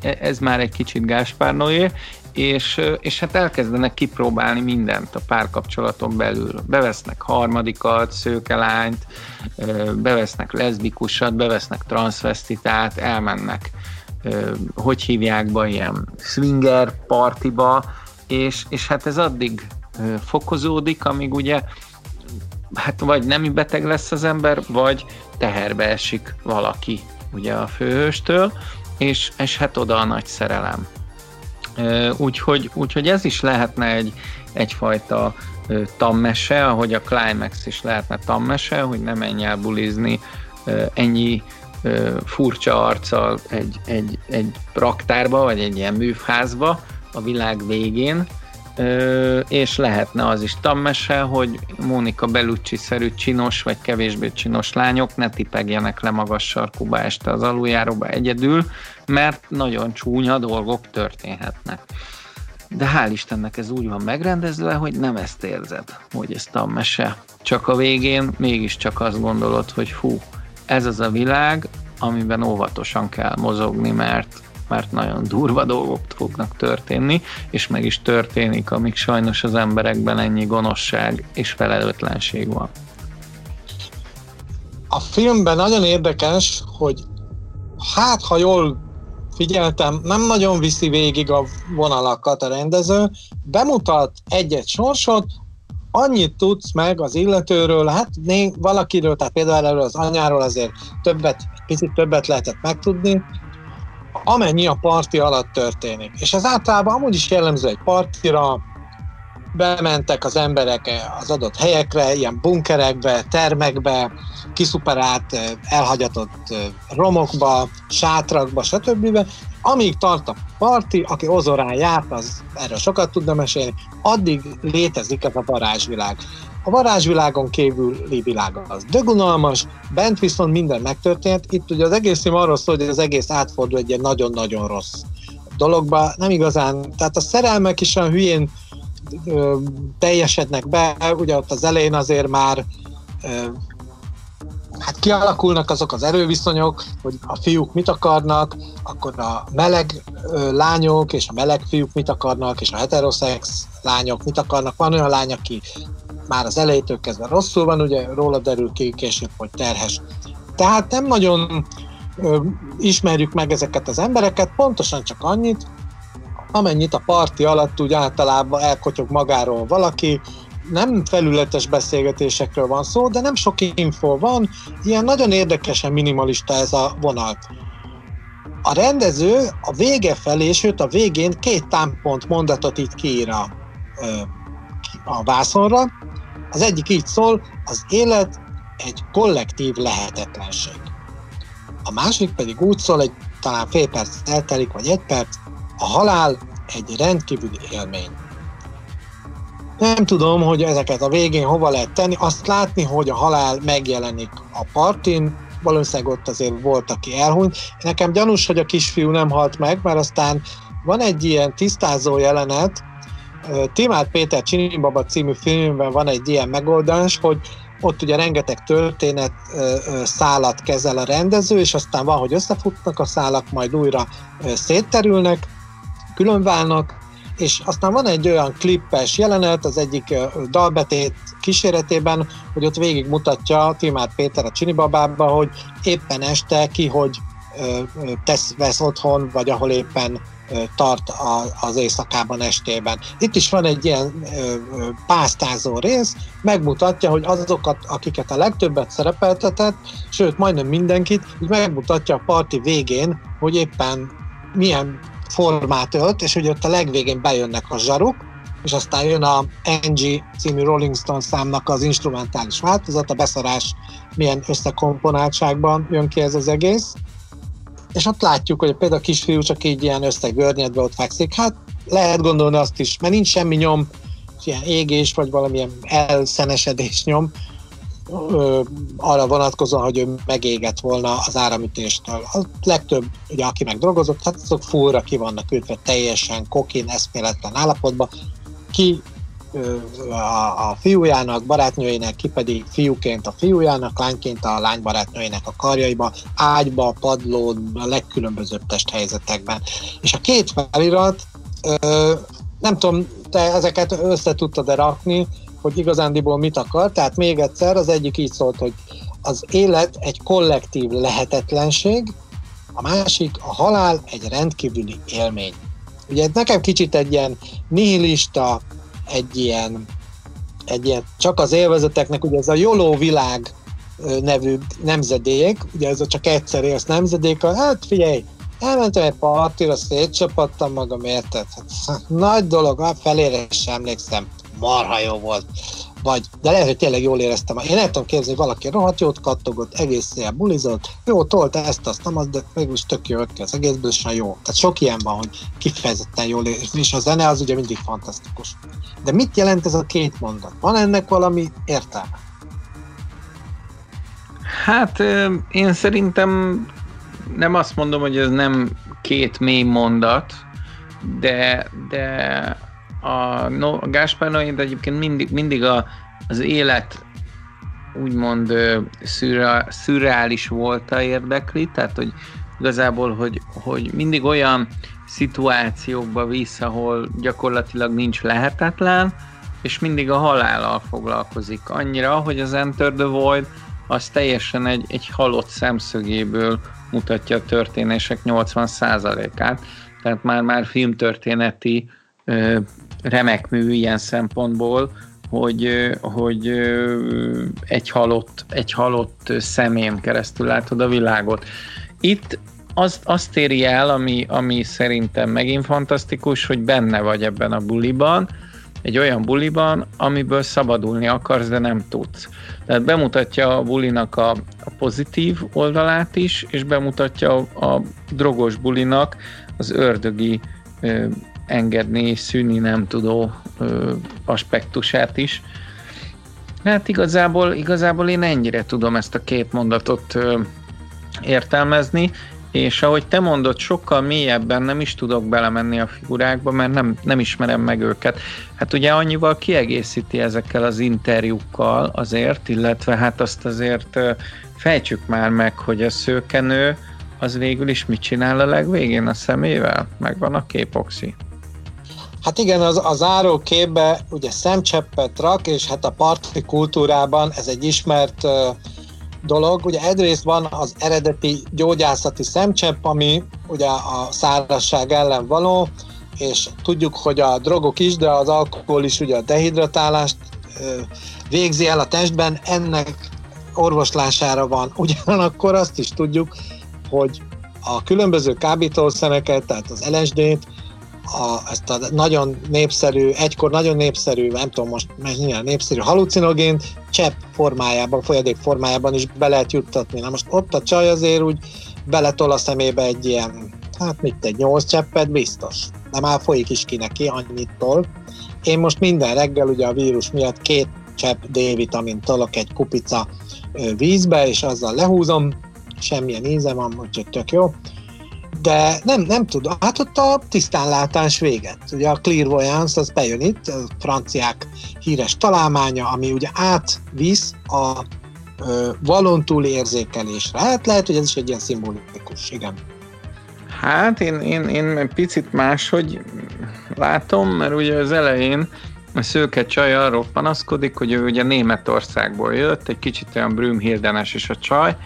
e, ez már egy kicsit Gáspár és, és hát elkezdenek kipróbálni mindent a párkapcsolaton belül. Bevesznek harmadikat, szőkelányt, bevesznek leszbikusat, bevesznek transvestitát, elmennek, hogy hívják be, ilyen swinger partiba, és, és hát ez addig fokozódik, amíg ugye hát vagy nemi beteg lesz az ember, vagy teherbe esik valaki ugye a főhőstől, és, és hát oda a nagy szerelem. Úgyhogy, úgyhogy ez is lehetne egy, egyfajta tammese, ahogy a Climax is lehetne tammese, hogy ne menj el bulizni ennyi furcsa arccal egy, egy, egy raktárba, vagy egy ilyen műfházba a világ végén, és lehetne az is tammese, hogy Mónika Belucci-szerű csinos vagy kevésbé csinos lányok ne tipegjenek le magas sarkuba este az aluljáróba egyedül, mert nagyon csúnya dolgok történhetnek. De hál' Istennek ez úgy van megrendezve, hogy nem ezt érzed, hogy ez tammese. Csak a végén mégiscsak azt gondolod, hogy hú, ez az a világ, amiben óvatosan kell mozogni, mert mert nagyon durva dolgok fognak történni, és meg is történik, amíg sajnos az emberekben ennyi gonoszság és felelőtlenség van. A filmben nagyon érdekes, hogy hát ha jól figyeltem, nem nagyon viszi végig a vonalakat a rendező, bemutat egy-egy sorsot, annyit tudsz meg az illetőről, hát né, valakiről, tehát például erről az anyáról azért többet, picit többet lehetett megtudni, amennyi a parti alatt történik. És ez általában amúgy is jellemző egy partira, bementek az emberek az adott helyekre, ilyen bunkerekbe, termekbe, kiszuperált, elhagyatott romokba, sátrakba, stb. Amíg tart a parti, aki ozorán járt, az erről sokat tudna mesélni, addig létezik ez a varázsvilág. A varázsvilágon kívüli világ az dögunalmas, bent viszont minden megtörtént. Itt ugye az egész film arról szól, hogy az egész átfordul egy ilyen nagyon-nagyon rossz dologba. Nem igazán, tehát a szerelmek is olyan hülyén ö, teljesednek be, ugye ott az elején azért már ö, hát kialakulnak azok az erőviszonyok, hogy a fiúk mit akarnak, akkor a meleg ö, lányok és a meleg fiúk mit akarnak, és a heteroszex lányok mit akarnak. Van olyan lány, aki már az elejétől kezdve rosszul van, ugye róla derül ki később, hogy terhes. Tehát nem nagyon ismerjük meg ezeket az embereket, pontosan csak annyit, amennyit a parti alatt úgy általában elkotyog magáról valaki, nem felületes beszélgetésekről van szó, de nem sok info van, ilyen nagyon érdekesen minimalista ez a vonal. A rendező a vége felé, sőt a végén két támpont mondatot itt kiír a, a vászonra, az egyik így szól, az élet egy kollektív lehetetlenség. A másik pedig úgy szól, egy talán fél perc eltelik, vagy egy perc, a halál egy rendkívüli élmény. Nem tudom, hogy ezeket a végén hova lehet tenni. Azt látni, hogy a halál megjelenik a partin, valószínűleg ott azért volt, aki elhunyt. Nekem gyanús, hogy a kisfiú nem halt meg, mert aztán van egy ilyen tisztázó jelenet, Timát Péter Csinibaba című filmben van egy ilyen megoldás, hogy ott ugye rengeteg történet szálat kezel a rendező, és aztán van, hogy összefutnak a szálak, majd újra szétterülnek, különválnak, és aztán van egy olyan klippes jelenet az egyik dalbetét kíséretében, hogy ott végig mutatja Timár Péter a Csinibabába, hogy éppen este ki, hogy tesz, vesz otthon, vagy ahol éppen tart az éjszakában estében. Itt is van egy ilyen pásztázó rész, megmutatja, hogy azokat, akiket a legtöbbet szerepeltetett, sőt, majdnem mindenkit, így megmutatja a parti végén, hogy éppen milyen formát ölt, és hogy ott a legvégén bejönnek a zsaruk, és aztán jön a NG című Rolling Stone számnak az instrumentális változat, a beszarás milyen összekomponáltságban jön ki ez az egész, és ott látjuk, hogy például a kisfiú csak így ilyen összegörnyedve ott fekszik. Hát lehet gondolni azt is, mert nincs semmi nyom, ilyen égés, vagy valamilyen elszenesedés nyom, ö, arra vonatkozóan, hogy ő megégett volna az áramütéstől. A legtöbb, ugye, aki meg drogozott, hát azok fúra ki vannak ütve teljesen kokin, eszméletlen állapotban. Ki a, a fiújának, barátnőjének, ki pedig fiúként a fiújának, lányként a lány barátnőjének a karjaiba, ágyba, padlón, a legkülönbözőbb testhelyzetekben. És a két felirat, ö, nem tudom, te ezeket össze tudtad-e rakni, hogy igazándiból mit akar, tehát még egyszer, az egyik így szólt, hogy az élet egy kollektív lehetetlenség, a másik a halál egy rendkívüli élmény. Ugye nekem kicsit egy ilyen nihilista, egy ilyen, egy ilyen csak az élvezeteknek, ugye ez a Joló világ nevű nemzedék, ugye ez a csak egyszer élsz nemzedék, hát figyelj, elmentem egy partira, szétcsapattam magam, érted? Hát, nagy dolog, hát felére sem emlékszem, marha jó volt. Vagy, de lehet, hogy tényleg jól éreztem. Én nem tudom képzelni, hogy valaki rohadt jót kattogott, egész szél bulizott, jó, tolt ezt, azt, nem az, de mégis tök jó ki az egészből, és jó. Tehát sok ilyen van, hogy kifejezetten jól ér, és a zene az ugye mindig fantasztikus. De mit jelent ez a két mondat? Van ennek valami értelme? Hát én szerintem nem azt mondom, hogy ez nem két mély mondat, de, de a, no, a Gáspár Noé, egyébként mindig, mindig a, az élet úgymond szürre, szürreális a érdekli, tehát hogy igazából, hogy, hogy mindig olyan szituációkba visz, ahol gyakorlatilag nincs lehetetlen, és mindig a halállal foglalkozik. Annyira, hogy az Enter the Void az teljesen egy, egy halott szemszögéből mutatja a történések 80%-át, tehát már, már filmtörténeti ö, remek mű ilyen szempontból, hogy, hogy egy halott, egy halott szemén keresztül látod a világot. Itt azt, azt éri el, ami, ami szerintem megint fantasztikus, hogy benne vagy ebben a buliban, egy olyan buliban, amiből szabadulni akarsz, de nem tudsz. Tehát bemutatja a bulinak a, a pozitív oldalát is, és bemutatja a, a drogos bulinak az ördögi ö, engedni, szűni nem tudó ö, aspektusát is. Hát igazából, igazából én ennyire tudom ezt a két mondatot ö, értelmezni, és ahogy te mondod, sokkal mélyebben nem is tudok belemenni a figurákba, mert nem, nem ismerem meg őket. Hát ugye annyival kiegészíti ezekkel az interjúkkal azért, illetve hát azt azért fejtsük már meg, hogy a szőkenő az végül is mit csinál a legvégén a szemével? Megvan a képoxi. Hát igen, az, az záró képbe ugye szemcseppet rak, és hát a parti kultúrában ez egy ismert uh, dolog. Ugye egyrészt van az eredeti gyógyászati szemcsepp, ami ugye a szárazság ellen való, és tudjuk, hogy a drogok is, de az alkohol is ugye a dehidratálást végzi el a testben, ennek orvoslására van. Ugyanakkor azt is tudjuk, hogy a különböző kábítószereket, tehát az LSD-t, a, ezt a nagyon népszerű, egykor nagyon népszerű, nem tudom most mennyire népszerű halucinogént csepp formájában, folyadék formájában is be lehet juttatni. Na most ott a csaj azért úgy beletol a szemébe egy ilyen, hát mit egy nyolc cseppet, biztos. De már folyik is ki neki, annyit tol. Én most minden reggel ugye a vírus miatt két csepp D-vitamin tolok egy kupica vízbe, és azzal lehúzom, semmilyen íze van, úgyhogy tök jó de nem, nem tudom, hát ott a tisztánlátás véget. Ugye a clairvoyance az bejön itt, a franciák híres találmánya, ami ugye átvisz a ö, valon érzékelésre. Hát lehet, hogy ez is egy ilyen szimbolikus, igen. Hát én, én, én picit máshogy látom, mert ugye az elején a szőke csaj arról panaszkodik, hogy ő ugye Németországból jött, egy kicsit olyan Brümhildenes is a csaj,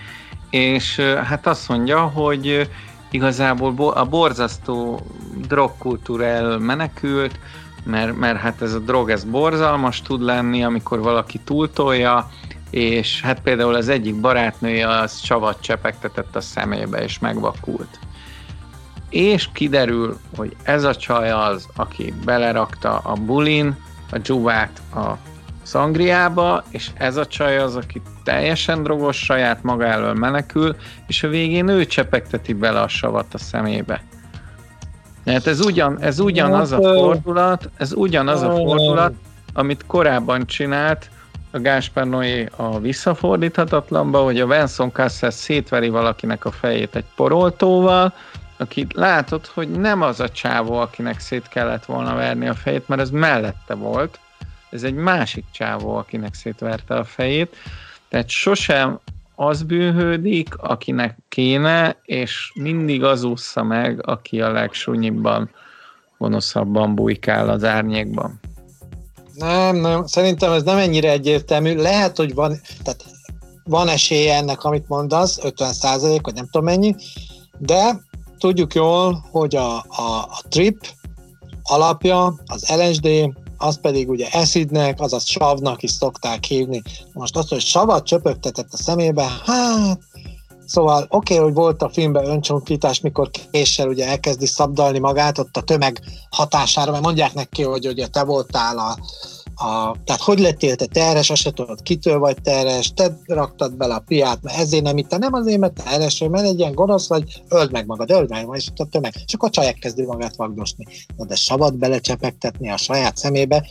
és hát azt mondja, hogy igazából a borzasztó drogkultúra menekült, mert, mert hát ez a drog, ez borzalmas tud lenni, amikor valaki túltolja, és hát például az egyik barátnője az csavat csepegtetett a szemébe, és megvakult. És kiderül, hogy ez a csaj az, aki belerakta a bulin, a dzsuvát a szangriába, és ez a csaj az, aki teljesen drogos, saját maga elől menekül, és a végén ő csepegteti bele a savat a szemébe. Hát ez, ugyan, ez ugyanaz a fordulat, ez ugyanaz a fordulat, amit korábban csinált a Gáspár Noé a visszafordíthatatlanba, hogy a Venson Cassel szétveri valakinek a fejét egy poroltóval, aki látod, hogy nem az a csávó, akinek szét kellett volna verni a fejét, mert ez mellette volt, ez egy másik csávó, akinek szétverte a fejét, tehát sosem az bűnhődik, akinek kéne, és mindig az ússza meg, aki a legsúnyibban, gonoszabban bujkál az árnyékban. Nem, nem, szerintem ez nem ennyire egyértelmű. Lehet, hogy van, tehát van esélye ennek, amit mondasz, 50 százalék, vagy nem tudom mennyi, de tudjuk jól, hogy a, a, a trip alapja az LSD, az pedig ugye eszidnek, azaz savnak is szokták hívni. Most azt, hogy savat csöpögtetett a szemébe, hát Szóval oké, okay, hogy volt a filmben öncsonkítás, mikor késsel ugye elkezdi szabdalni magát ott a tömeg hatására, mert mondják neki, hogy ugye te voltál a, a, tehát hogy lettél te terhes, azt se tudod, kitől vagy terhes, te raktad bele a piát, mert ezért nem itt, nem azért, mert terhes vagy, mert egy ilyen gonosz vagy, öld meg magad, öld meg magad, és a tömeg. És akkor a csaj kezdi magát vagdosni. Na de savat belecsepegtetni a saját szemébe,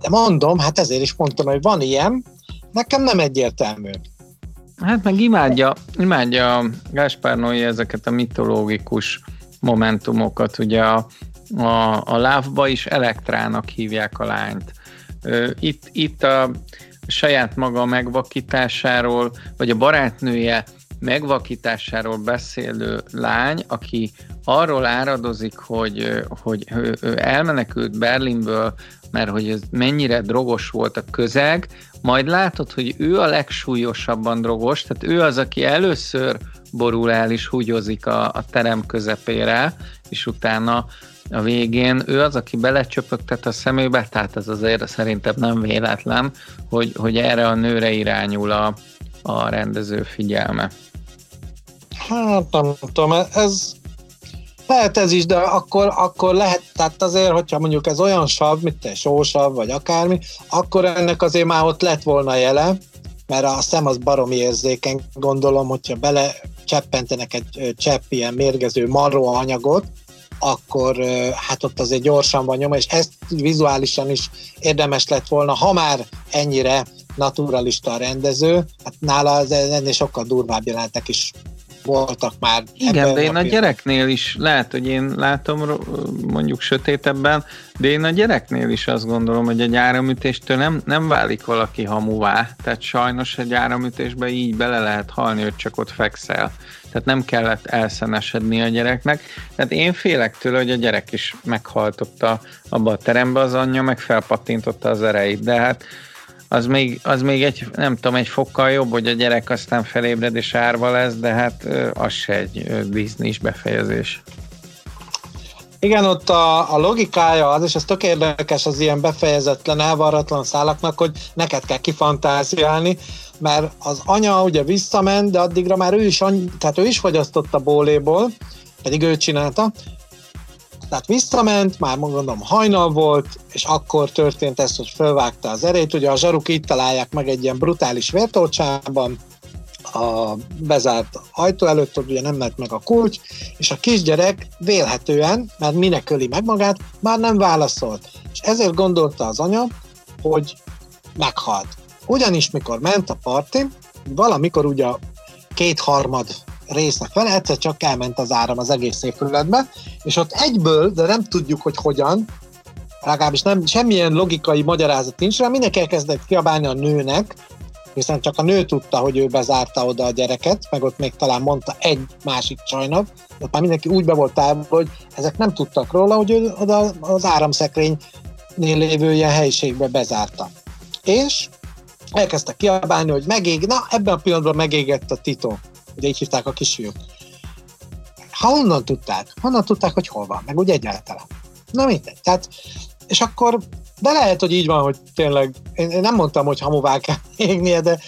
de mondom, hát ezért is mondtam, hogy van ilyen, nekem nem egyértelmű. Hát meg imádja, imádja Gáspár Noé ezeket a mitológikus momentumokat, ugye a, a, a lávba is elektrának hívják a lányt. Itt, itt a saját maga megvakításáról, vagy a barátnője megvakításáról beszélő lány, aki arról áradozik, hogy, hogy ő elmenekült Berlinből, mert hogy ez mennyire drogos volt a közeg, majd látod, hogy ő a legsúlyosabban drogos, tehát ő az, aki először borul el és húgyozik a, a terem közepére, és utána a végén ő az, aki belecsöpögtet a szemébe, tehát ez azért szerintem nem véletlen, hogy, hogy erre a nőre irányul a, a rendező figyelme. Hát nem tudom, ez lehet ez is, de akkor, akkor lehet, tehát azért, hogyha mondjuk ez olyan sav, mint egy sósav, vagy akármi, akkor ennek azért már ott lett volna jele, mert a szem az baromi érzékeny, gondolom, hogyha bele cseppentenek egy csepp ilyen mérgező marró anyagot, akkor hát ott azért gyorsan van nyoma, és ezt vizuálisan is érdemes lett volna, ha már ennyire naturalista a rendező, hát nála az ennél sokkal durvább jelentek is voltak már. Igen, de én a gyereknél is, lehet, hogy én látom mondjuk sötétebben, de én a gyereknél is azt gondolom, hogy egy áramütéstől nem, nem válik valaki hamuvá. Tehát sajnos egy áramütésbe így bele lehet halni, hogy csak ott fekszel. Tehát nem kellett elszenesedni a gyereknek. Tehát én félek tőle, hogy a gyerek is meghaltotta abba a terembe, az anyja meg felpattintotta az erejét. De hát az még, az még egy, nem tudom, egy fokkal jobb, hogy a gyerek aztán felébred és árva lesz, de hát az se egy disney befejezés. Igen, ott a, a logikája az, és ez tök érdekes az ilyen befejezetlen, elvarratlan szálaknak, hogy neked kell kifantáziálni, mert az anya ugye visszament, de addigra már ő is, tehát ő is fogyasztott a bóléból, pedig ő csinálta, tehát visszament, már mondom hajnal volt, és akkor történt ez, hogy fölvágta az erét. Ugye a zsaruk itt találják meg egy ilyen brutális vértolcsában, a bezárt ajtó előtt, hogy ugye nem ment meg a kulcs, és a kisgyerek vélhetően, mert minek öli meg magát, már nem válaszolt. És ezért gondolta az anya, hogy meghalt. Ugyanis, mikor ment a parti, valamikor ugye a kétharmad része fel, egyszer csak elment az áram az egész épületbe, és ott egyből, de nem tudjuk, hogy hogyan, legalábbis nem, semmilyen logikai magyarázat nincs rá, mindenki elkezdett kiabálni a nőnek, hiszen csak a nő tudta, hogy ő bezárta oda a gyereket, meg ott még talán mondta egy másik csajnak, de már mindenki úgy be volt távol, hogy ezek nem tudtak róla, hogy ő oda az áramszekrénynél lévő ilyen helyiségbe bezárta. És elkezdtek kiabálni, hogy megég, na ebben a pillanatban megégett a Tito. Ugye így hívták a kisfiút. Ha honnan tudták? Honnan tudták, hogy hol van? Meg úgy egyáltalán. Na mindegy. Tehát, és akkor, de lehet, hogy így van, hogy tényleg, én, én nem mondtam, hogy hamuvá kell égnie, de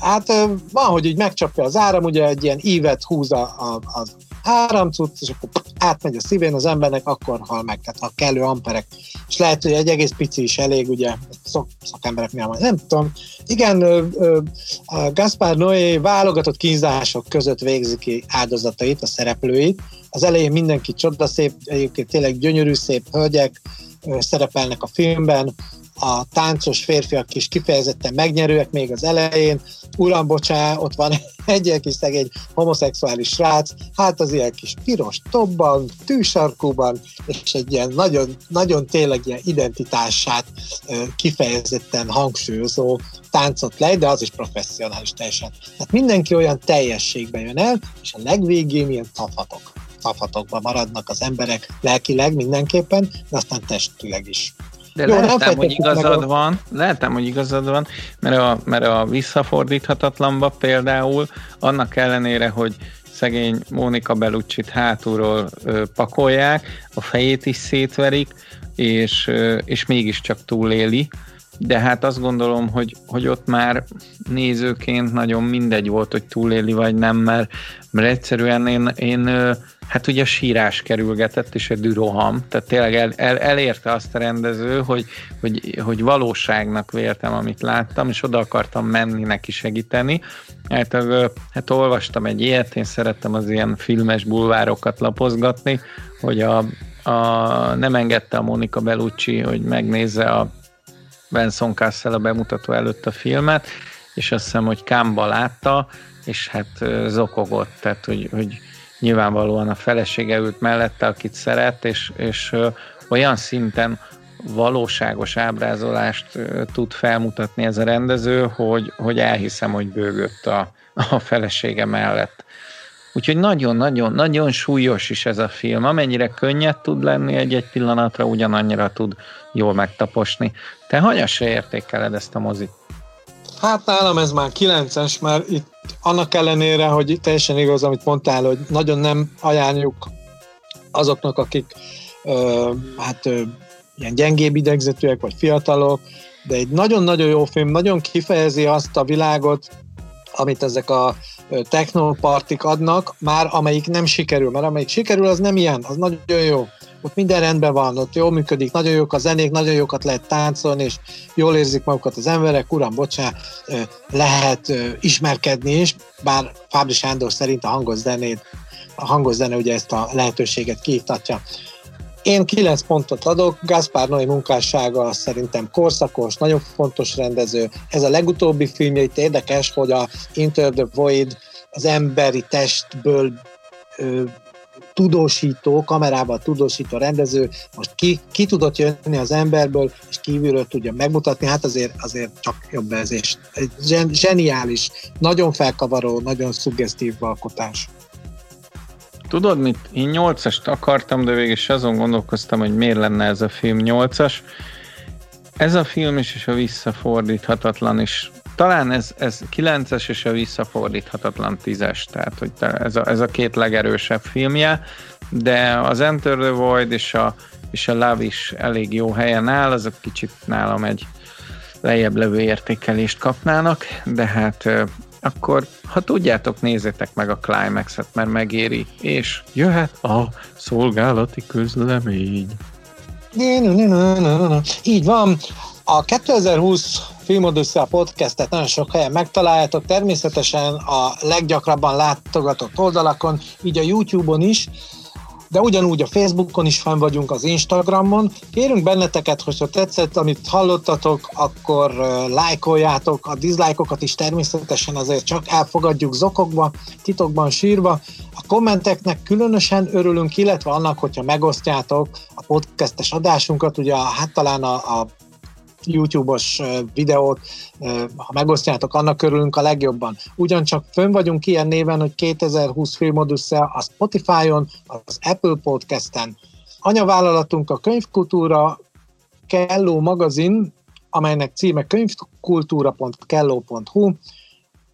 hát van, hogy így megcsapja az áram, ugye egy ilyen ívet húz a, a, az áramcuc, és akkor átmegy a szívén az embernek, akkor hal meg, tehát a kellő amperek. És lehet, hogy egy egész pici is elég, ugye, szok, szakemberek mi nem tudom. Igen, a Gaspar Noé válogatott kínzások között végzi ki áldozatait, a szereplőit. Az elején mindenki csodaszép, egyébként tényleg gyönyörű szép hölgyek szerepelnek a filmben, a táncos férfiak is kifejezetten megnyerőek még az elején. Uram, bocsá, ott van egy kis szegény homoszexuális srác, hát az ilyen kis piros tobban, tűsarkúban, és egy ilyen nagyon, nagyon tényleg ilyen identitását kifejezetten hangsúlyozó táncot le, de az is professzionális teljesen. Tehát mindenki olyan teljességben jön el, és a legvégén ilyen tafatok tafatokban maradnak az emberek lelkileg mindenképpen, de aztán testileg is. De Jó, lehetem, hogy igazad a... van, lehetem, hogy igazad van, mert a, mert a visszafordíthatatlanba például annak ellenére, hogy szegény Mónika Belucsit hátulról ö, pakolják, a fejét is szétverik, és, ö, és mégiscsak túléli, de hát azt gondolom, hogy, hogy ott már nézőként nagyon mindegy volt, hogy túléli vagy nem, mert, mert egyszerűen én, én hát ugye sírás kerülgetett, és egy düroham, tehát tényleg el, el, elérte azt a rendező, hogy, hogy, hogy valóságnak véltem, amit láttam, és oda akartam menni neki segíteni. Hát, hát olvastam egy ilyet, én szerettem az ilyen filmes bulvárokat lapozgatni, hogy a, a, nem engedte a Monika Bellucci, hogy megnézze a Benson Castle a bemutató előtt a filmet, és azt hiszem, hogy Kámba látta, és hát zokogott, tehát hogy, hogy nyilvánvalóan a felesége ült mellette, akit szeret, és, és olyan szinten valóságos ábrázolást tud felmutatni ez a rendező, hogy, hogy elhiszem, hogy bőgött a, a felesége mellett. Úgyhogy nagyon-nagyon-nagyon súlyos is ez a film. Amennyire könnyed tud lenni egy-egy pillanatra, ugyanannyira tud jól megtaposni. Te hanyasra értékeled ezt a mozit? Hát nálam ez már 9-es, mert itt annak ellenére, hogy teljesen igaz, amit mondtál, hogy nagyon nem ajánljuk azoknak, akik ö, hát ö, ilyen gyengébb idegzetűek, vagy fiatalok, de egy nagyon-nagyon jó film, nagyon kifejezi azt a világot, amit ezek a technopartik adnak, már amelyik nem sikerül, mert amelyik sikerül, az nem ilyen, az nagyon jó. Ott minden rendben van, ott jól működik, nagyon jók a zenék, nagyon jókat lehet táncolni, és jól érzik magukat az emberek, uram, bocsá, lehet ismerkedni is, bár Fábri Sándor szerint a hangos zenét, a hangos zene ugye ezt a lehetőséget kiiktatja. Én 9 pontot adok, Gaspar Noé munkássága szerintem korszakos, nagyon fontos rendező. Ez a legutóbbi filmje, itt érdekes, hogy a Inter the Void az emberi testből ö, tudósító, kamerával tudósító rendező most ki, ki tudott jönni az emberből, és kívülről tudja megmutatni, hát azért, azért csak jobb ez, és zseniális, nagyon felkavaró, nagyon szuggesztív alkotás. Tudod mit? Én 8-ast akartam, de végül is azon gondolkoztam, hogy miért lenne ez a film 8-as. Ez a film is, és a visszafordíthatatlan is. Talán ez, ez 9-es és a visszafordíthatatlan 10-es, tehát hogy ez a, ez a két legerősebb filmje, de az Enter the Void és a, és a Love is elég jó helyen áll, azok kicsit nálam egy lejjebb levő értékelést kapnának, de hát akkor ha tudjátok, nézzétek meg a Climax-et, mert megéri, és jöhet a szolgálati közlemény. Így van. A 2020 Filmodussia podcastet nagyon sok helyen megtaláljátok, természetesen a leggyakrabban látogatott oldalakon, így a YouTube-on is, de ugyanúgy a Facebookon is fenn vagyunk, az Instagramon. Kérünk benneteket, hogyha tetszett, amit hallottatok, akkor lájkoljátok, a diszlájkokat is természetesen azért csak elfogadjuk zokogva, titokban sírva. A kommenteknek különösen örülünk, illetve annak, hogyha megosztjátok a podcastes adásunkat, ugye hát talán a, a YouTube-os videót, ha megosztjátok, annak örülünk a legjobban. Ugyancsak fönn vagyunk ilyen néven, hogy 2020 Filmodussza a Spotify-on, az Apple Podcast-en. Anyavállalatunk a Könyvkultúra Kelló magazin, amelynek címe könyvkultúra.kelló.hu,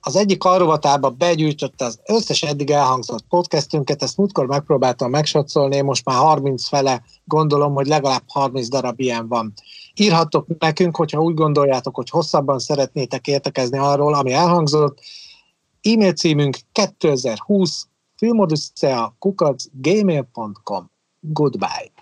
az egyik arrovatába begyűjtötte az összes eddig elhangzott podcastünket, ezt múltkor megpróbáltam megsatszolni, most már 30 fele gondolom, hogy legalább 30 darab ilyen van. Írhattok nekünk, hogyha úgy gondoljátok, hogy hosszabban szeretnétek értekezni arról, ami elhangzott. E-mail címünk 2020 filmoduszea kukac gmail.com. Goodbye!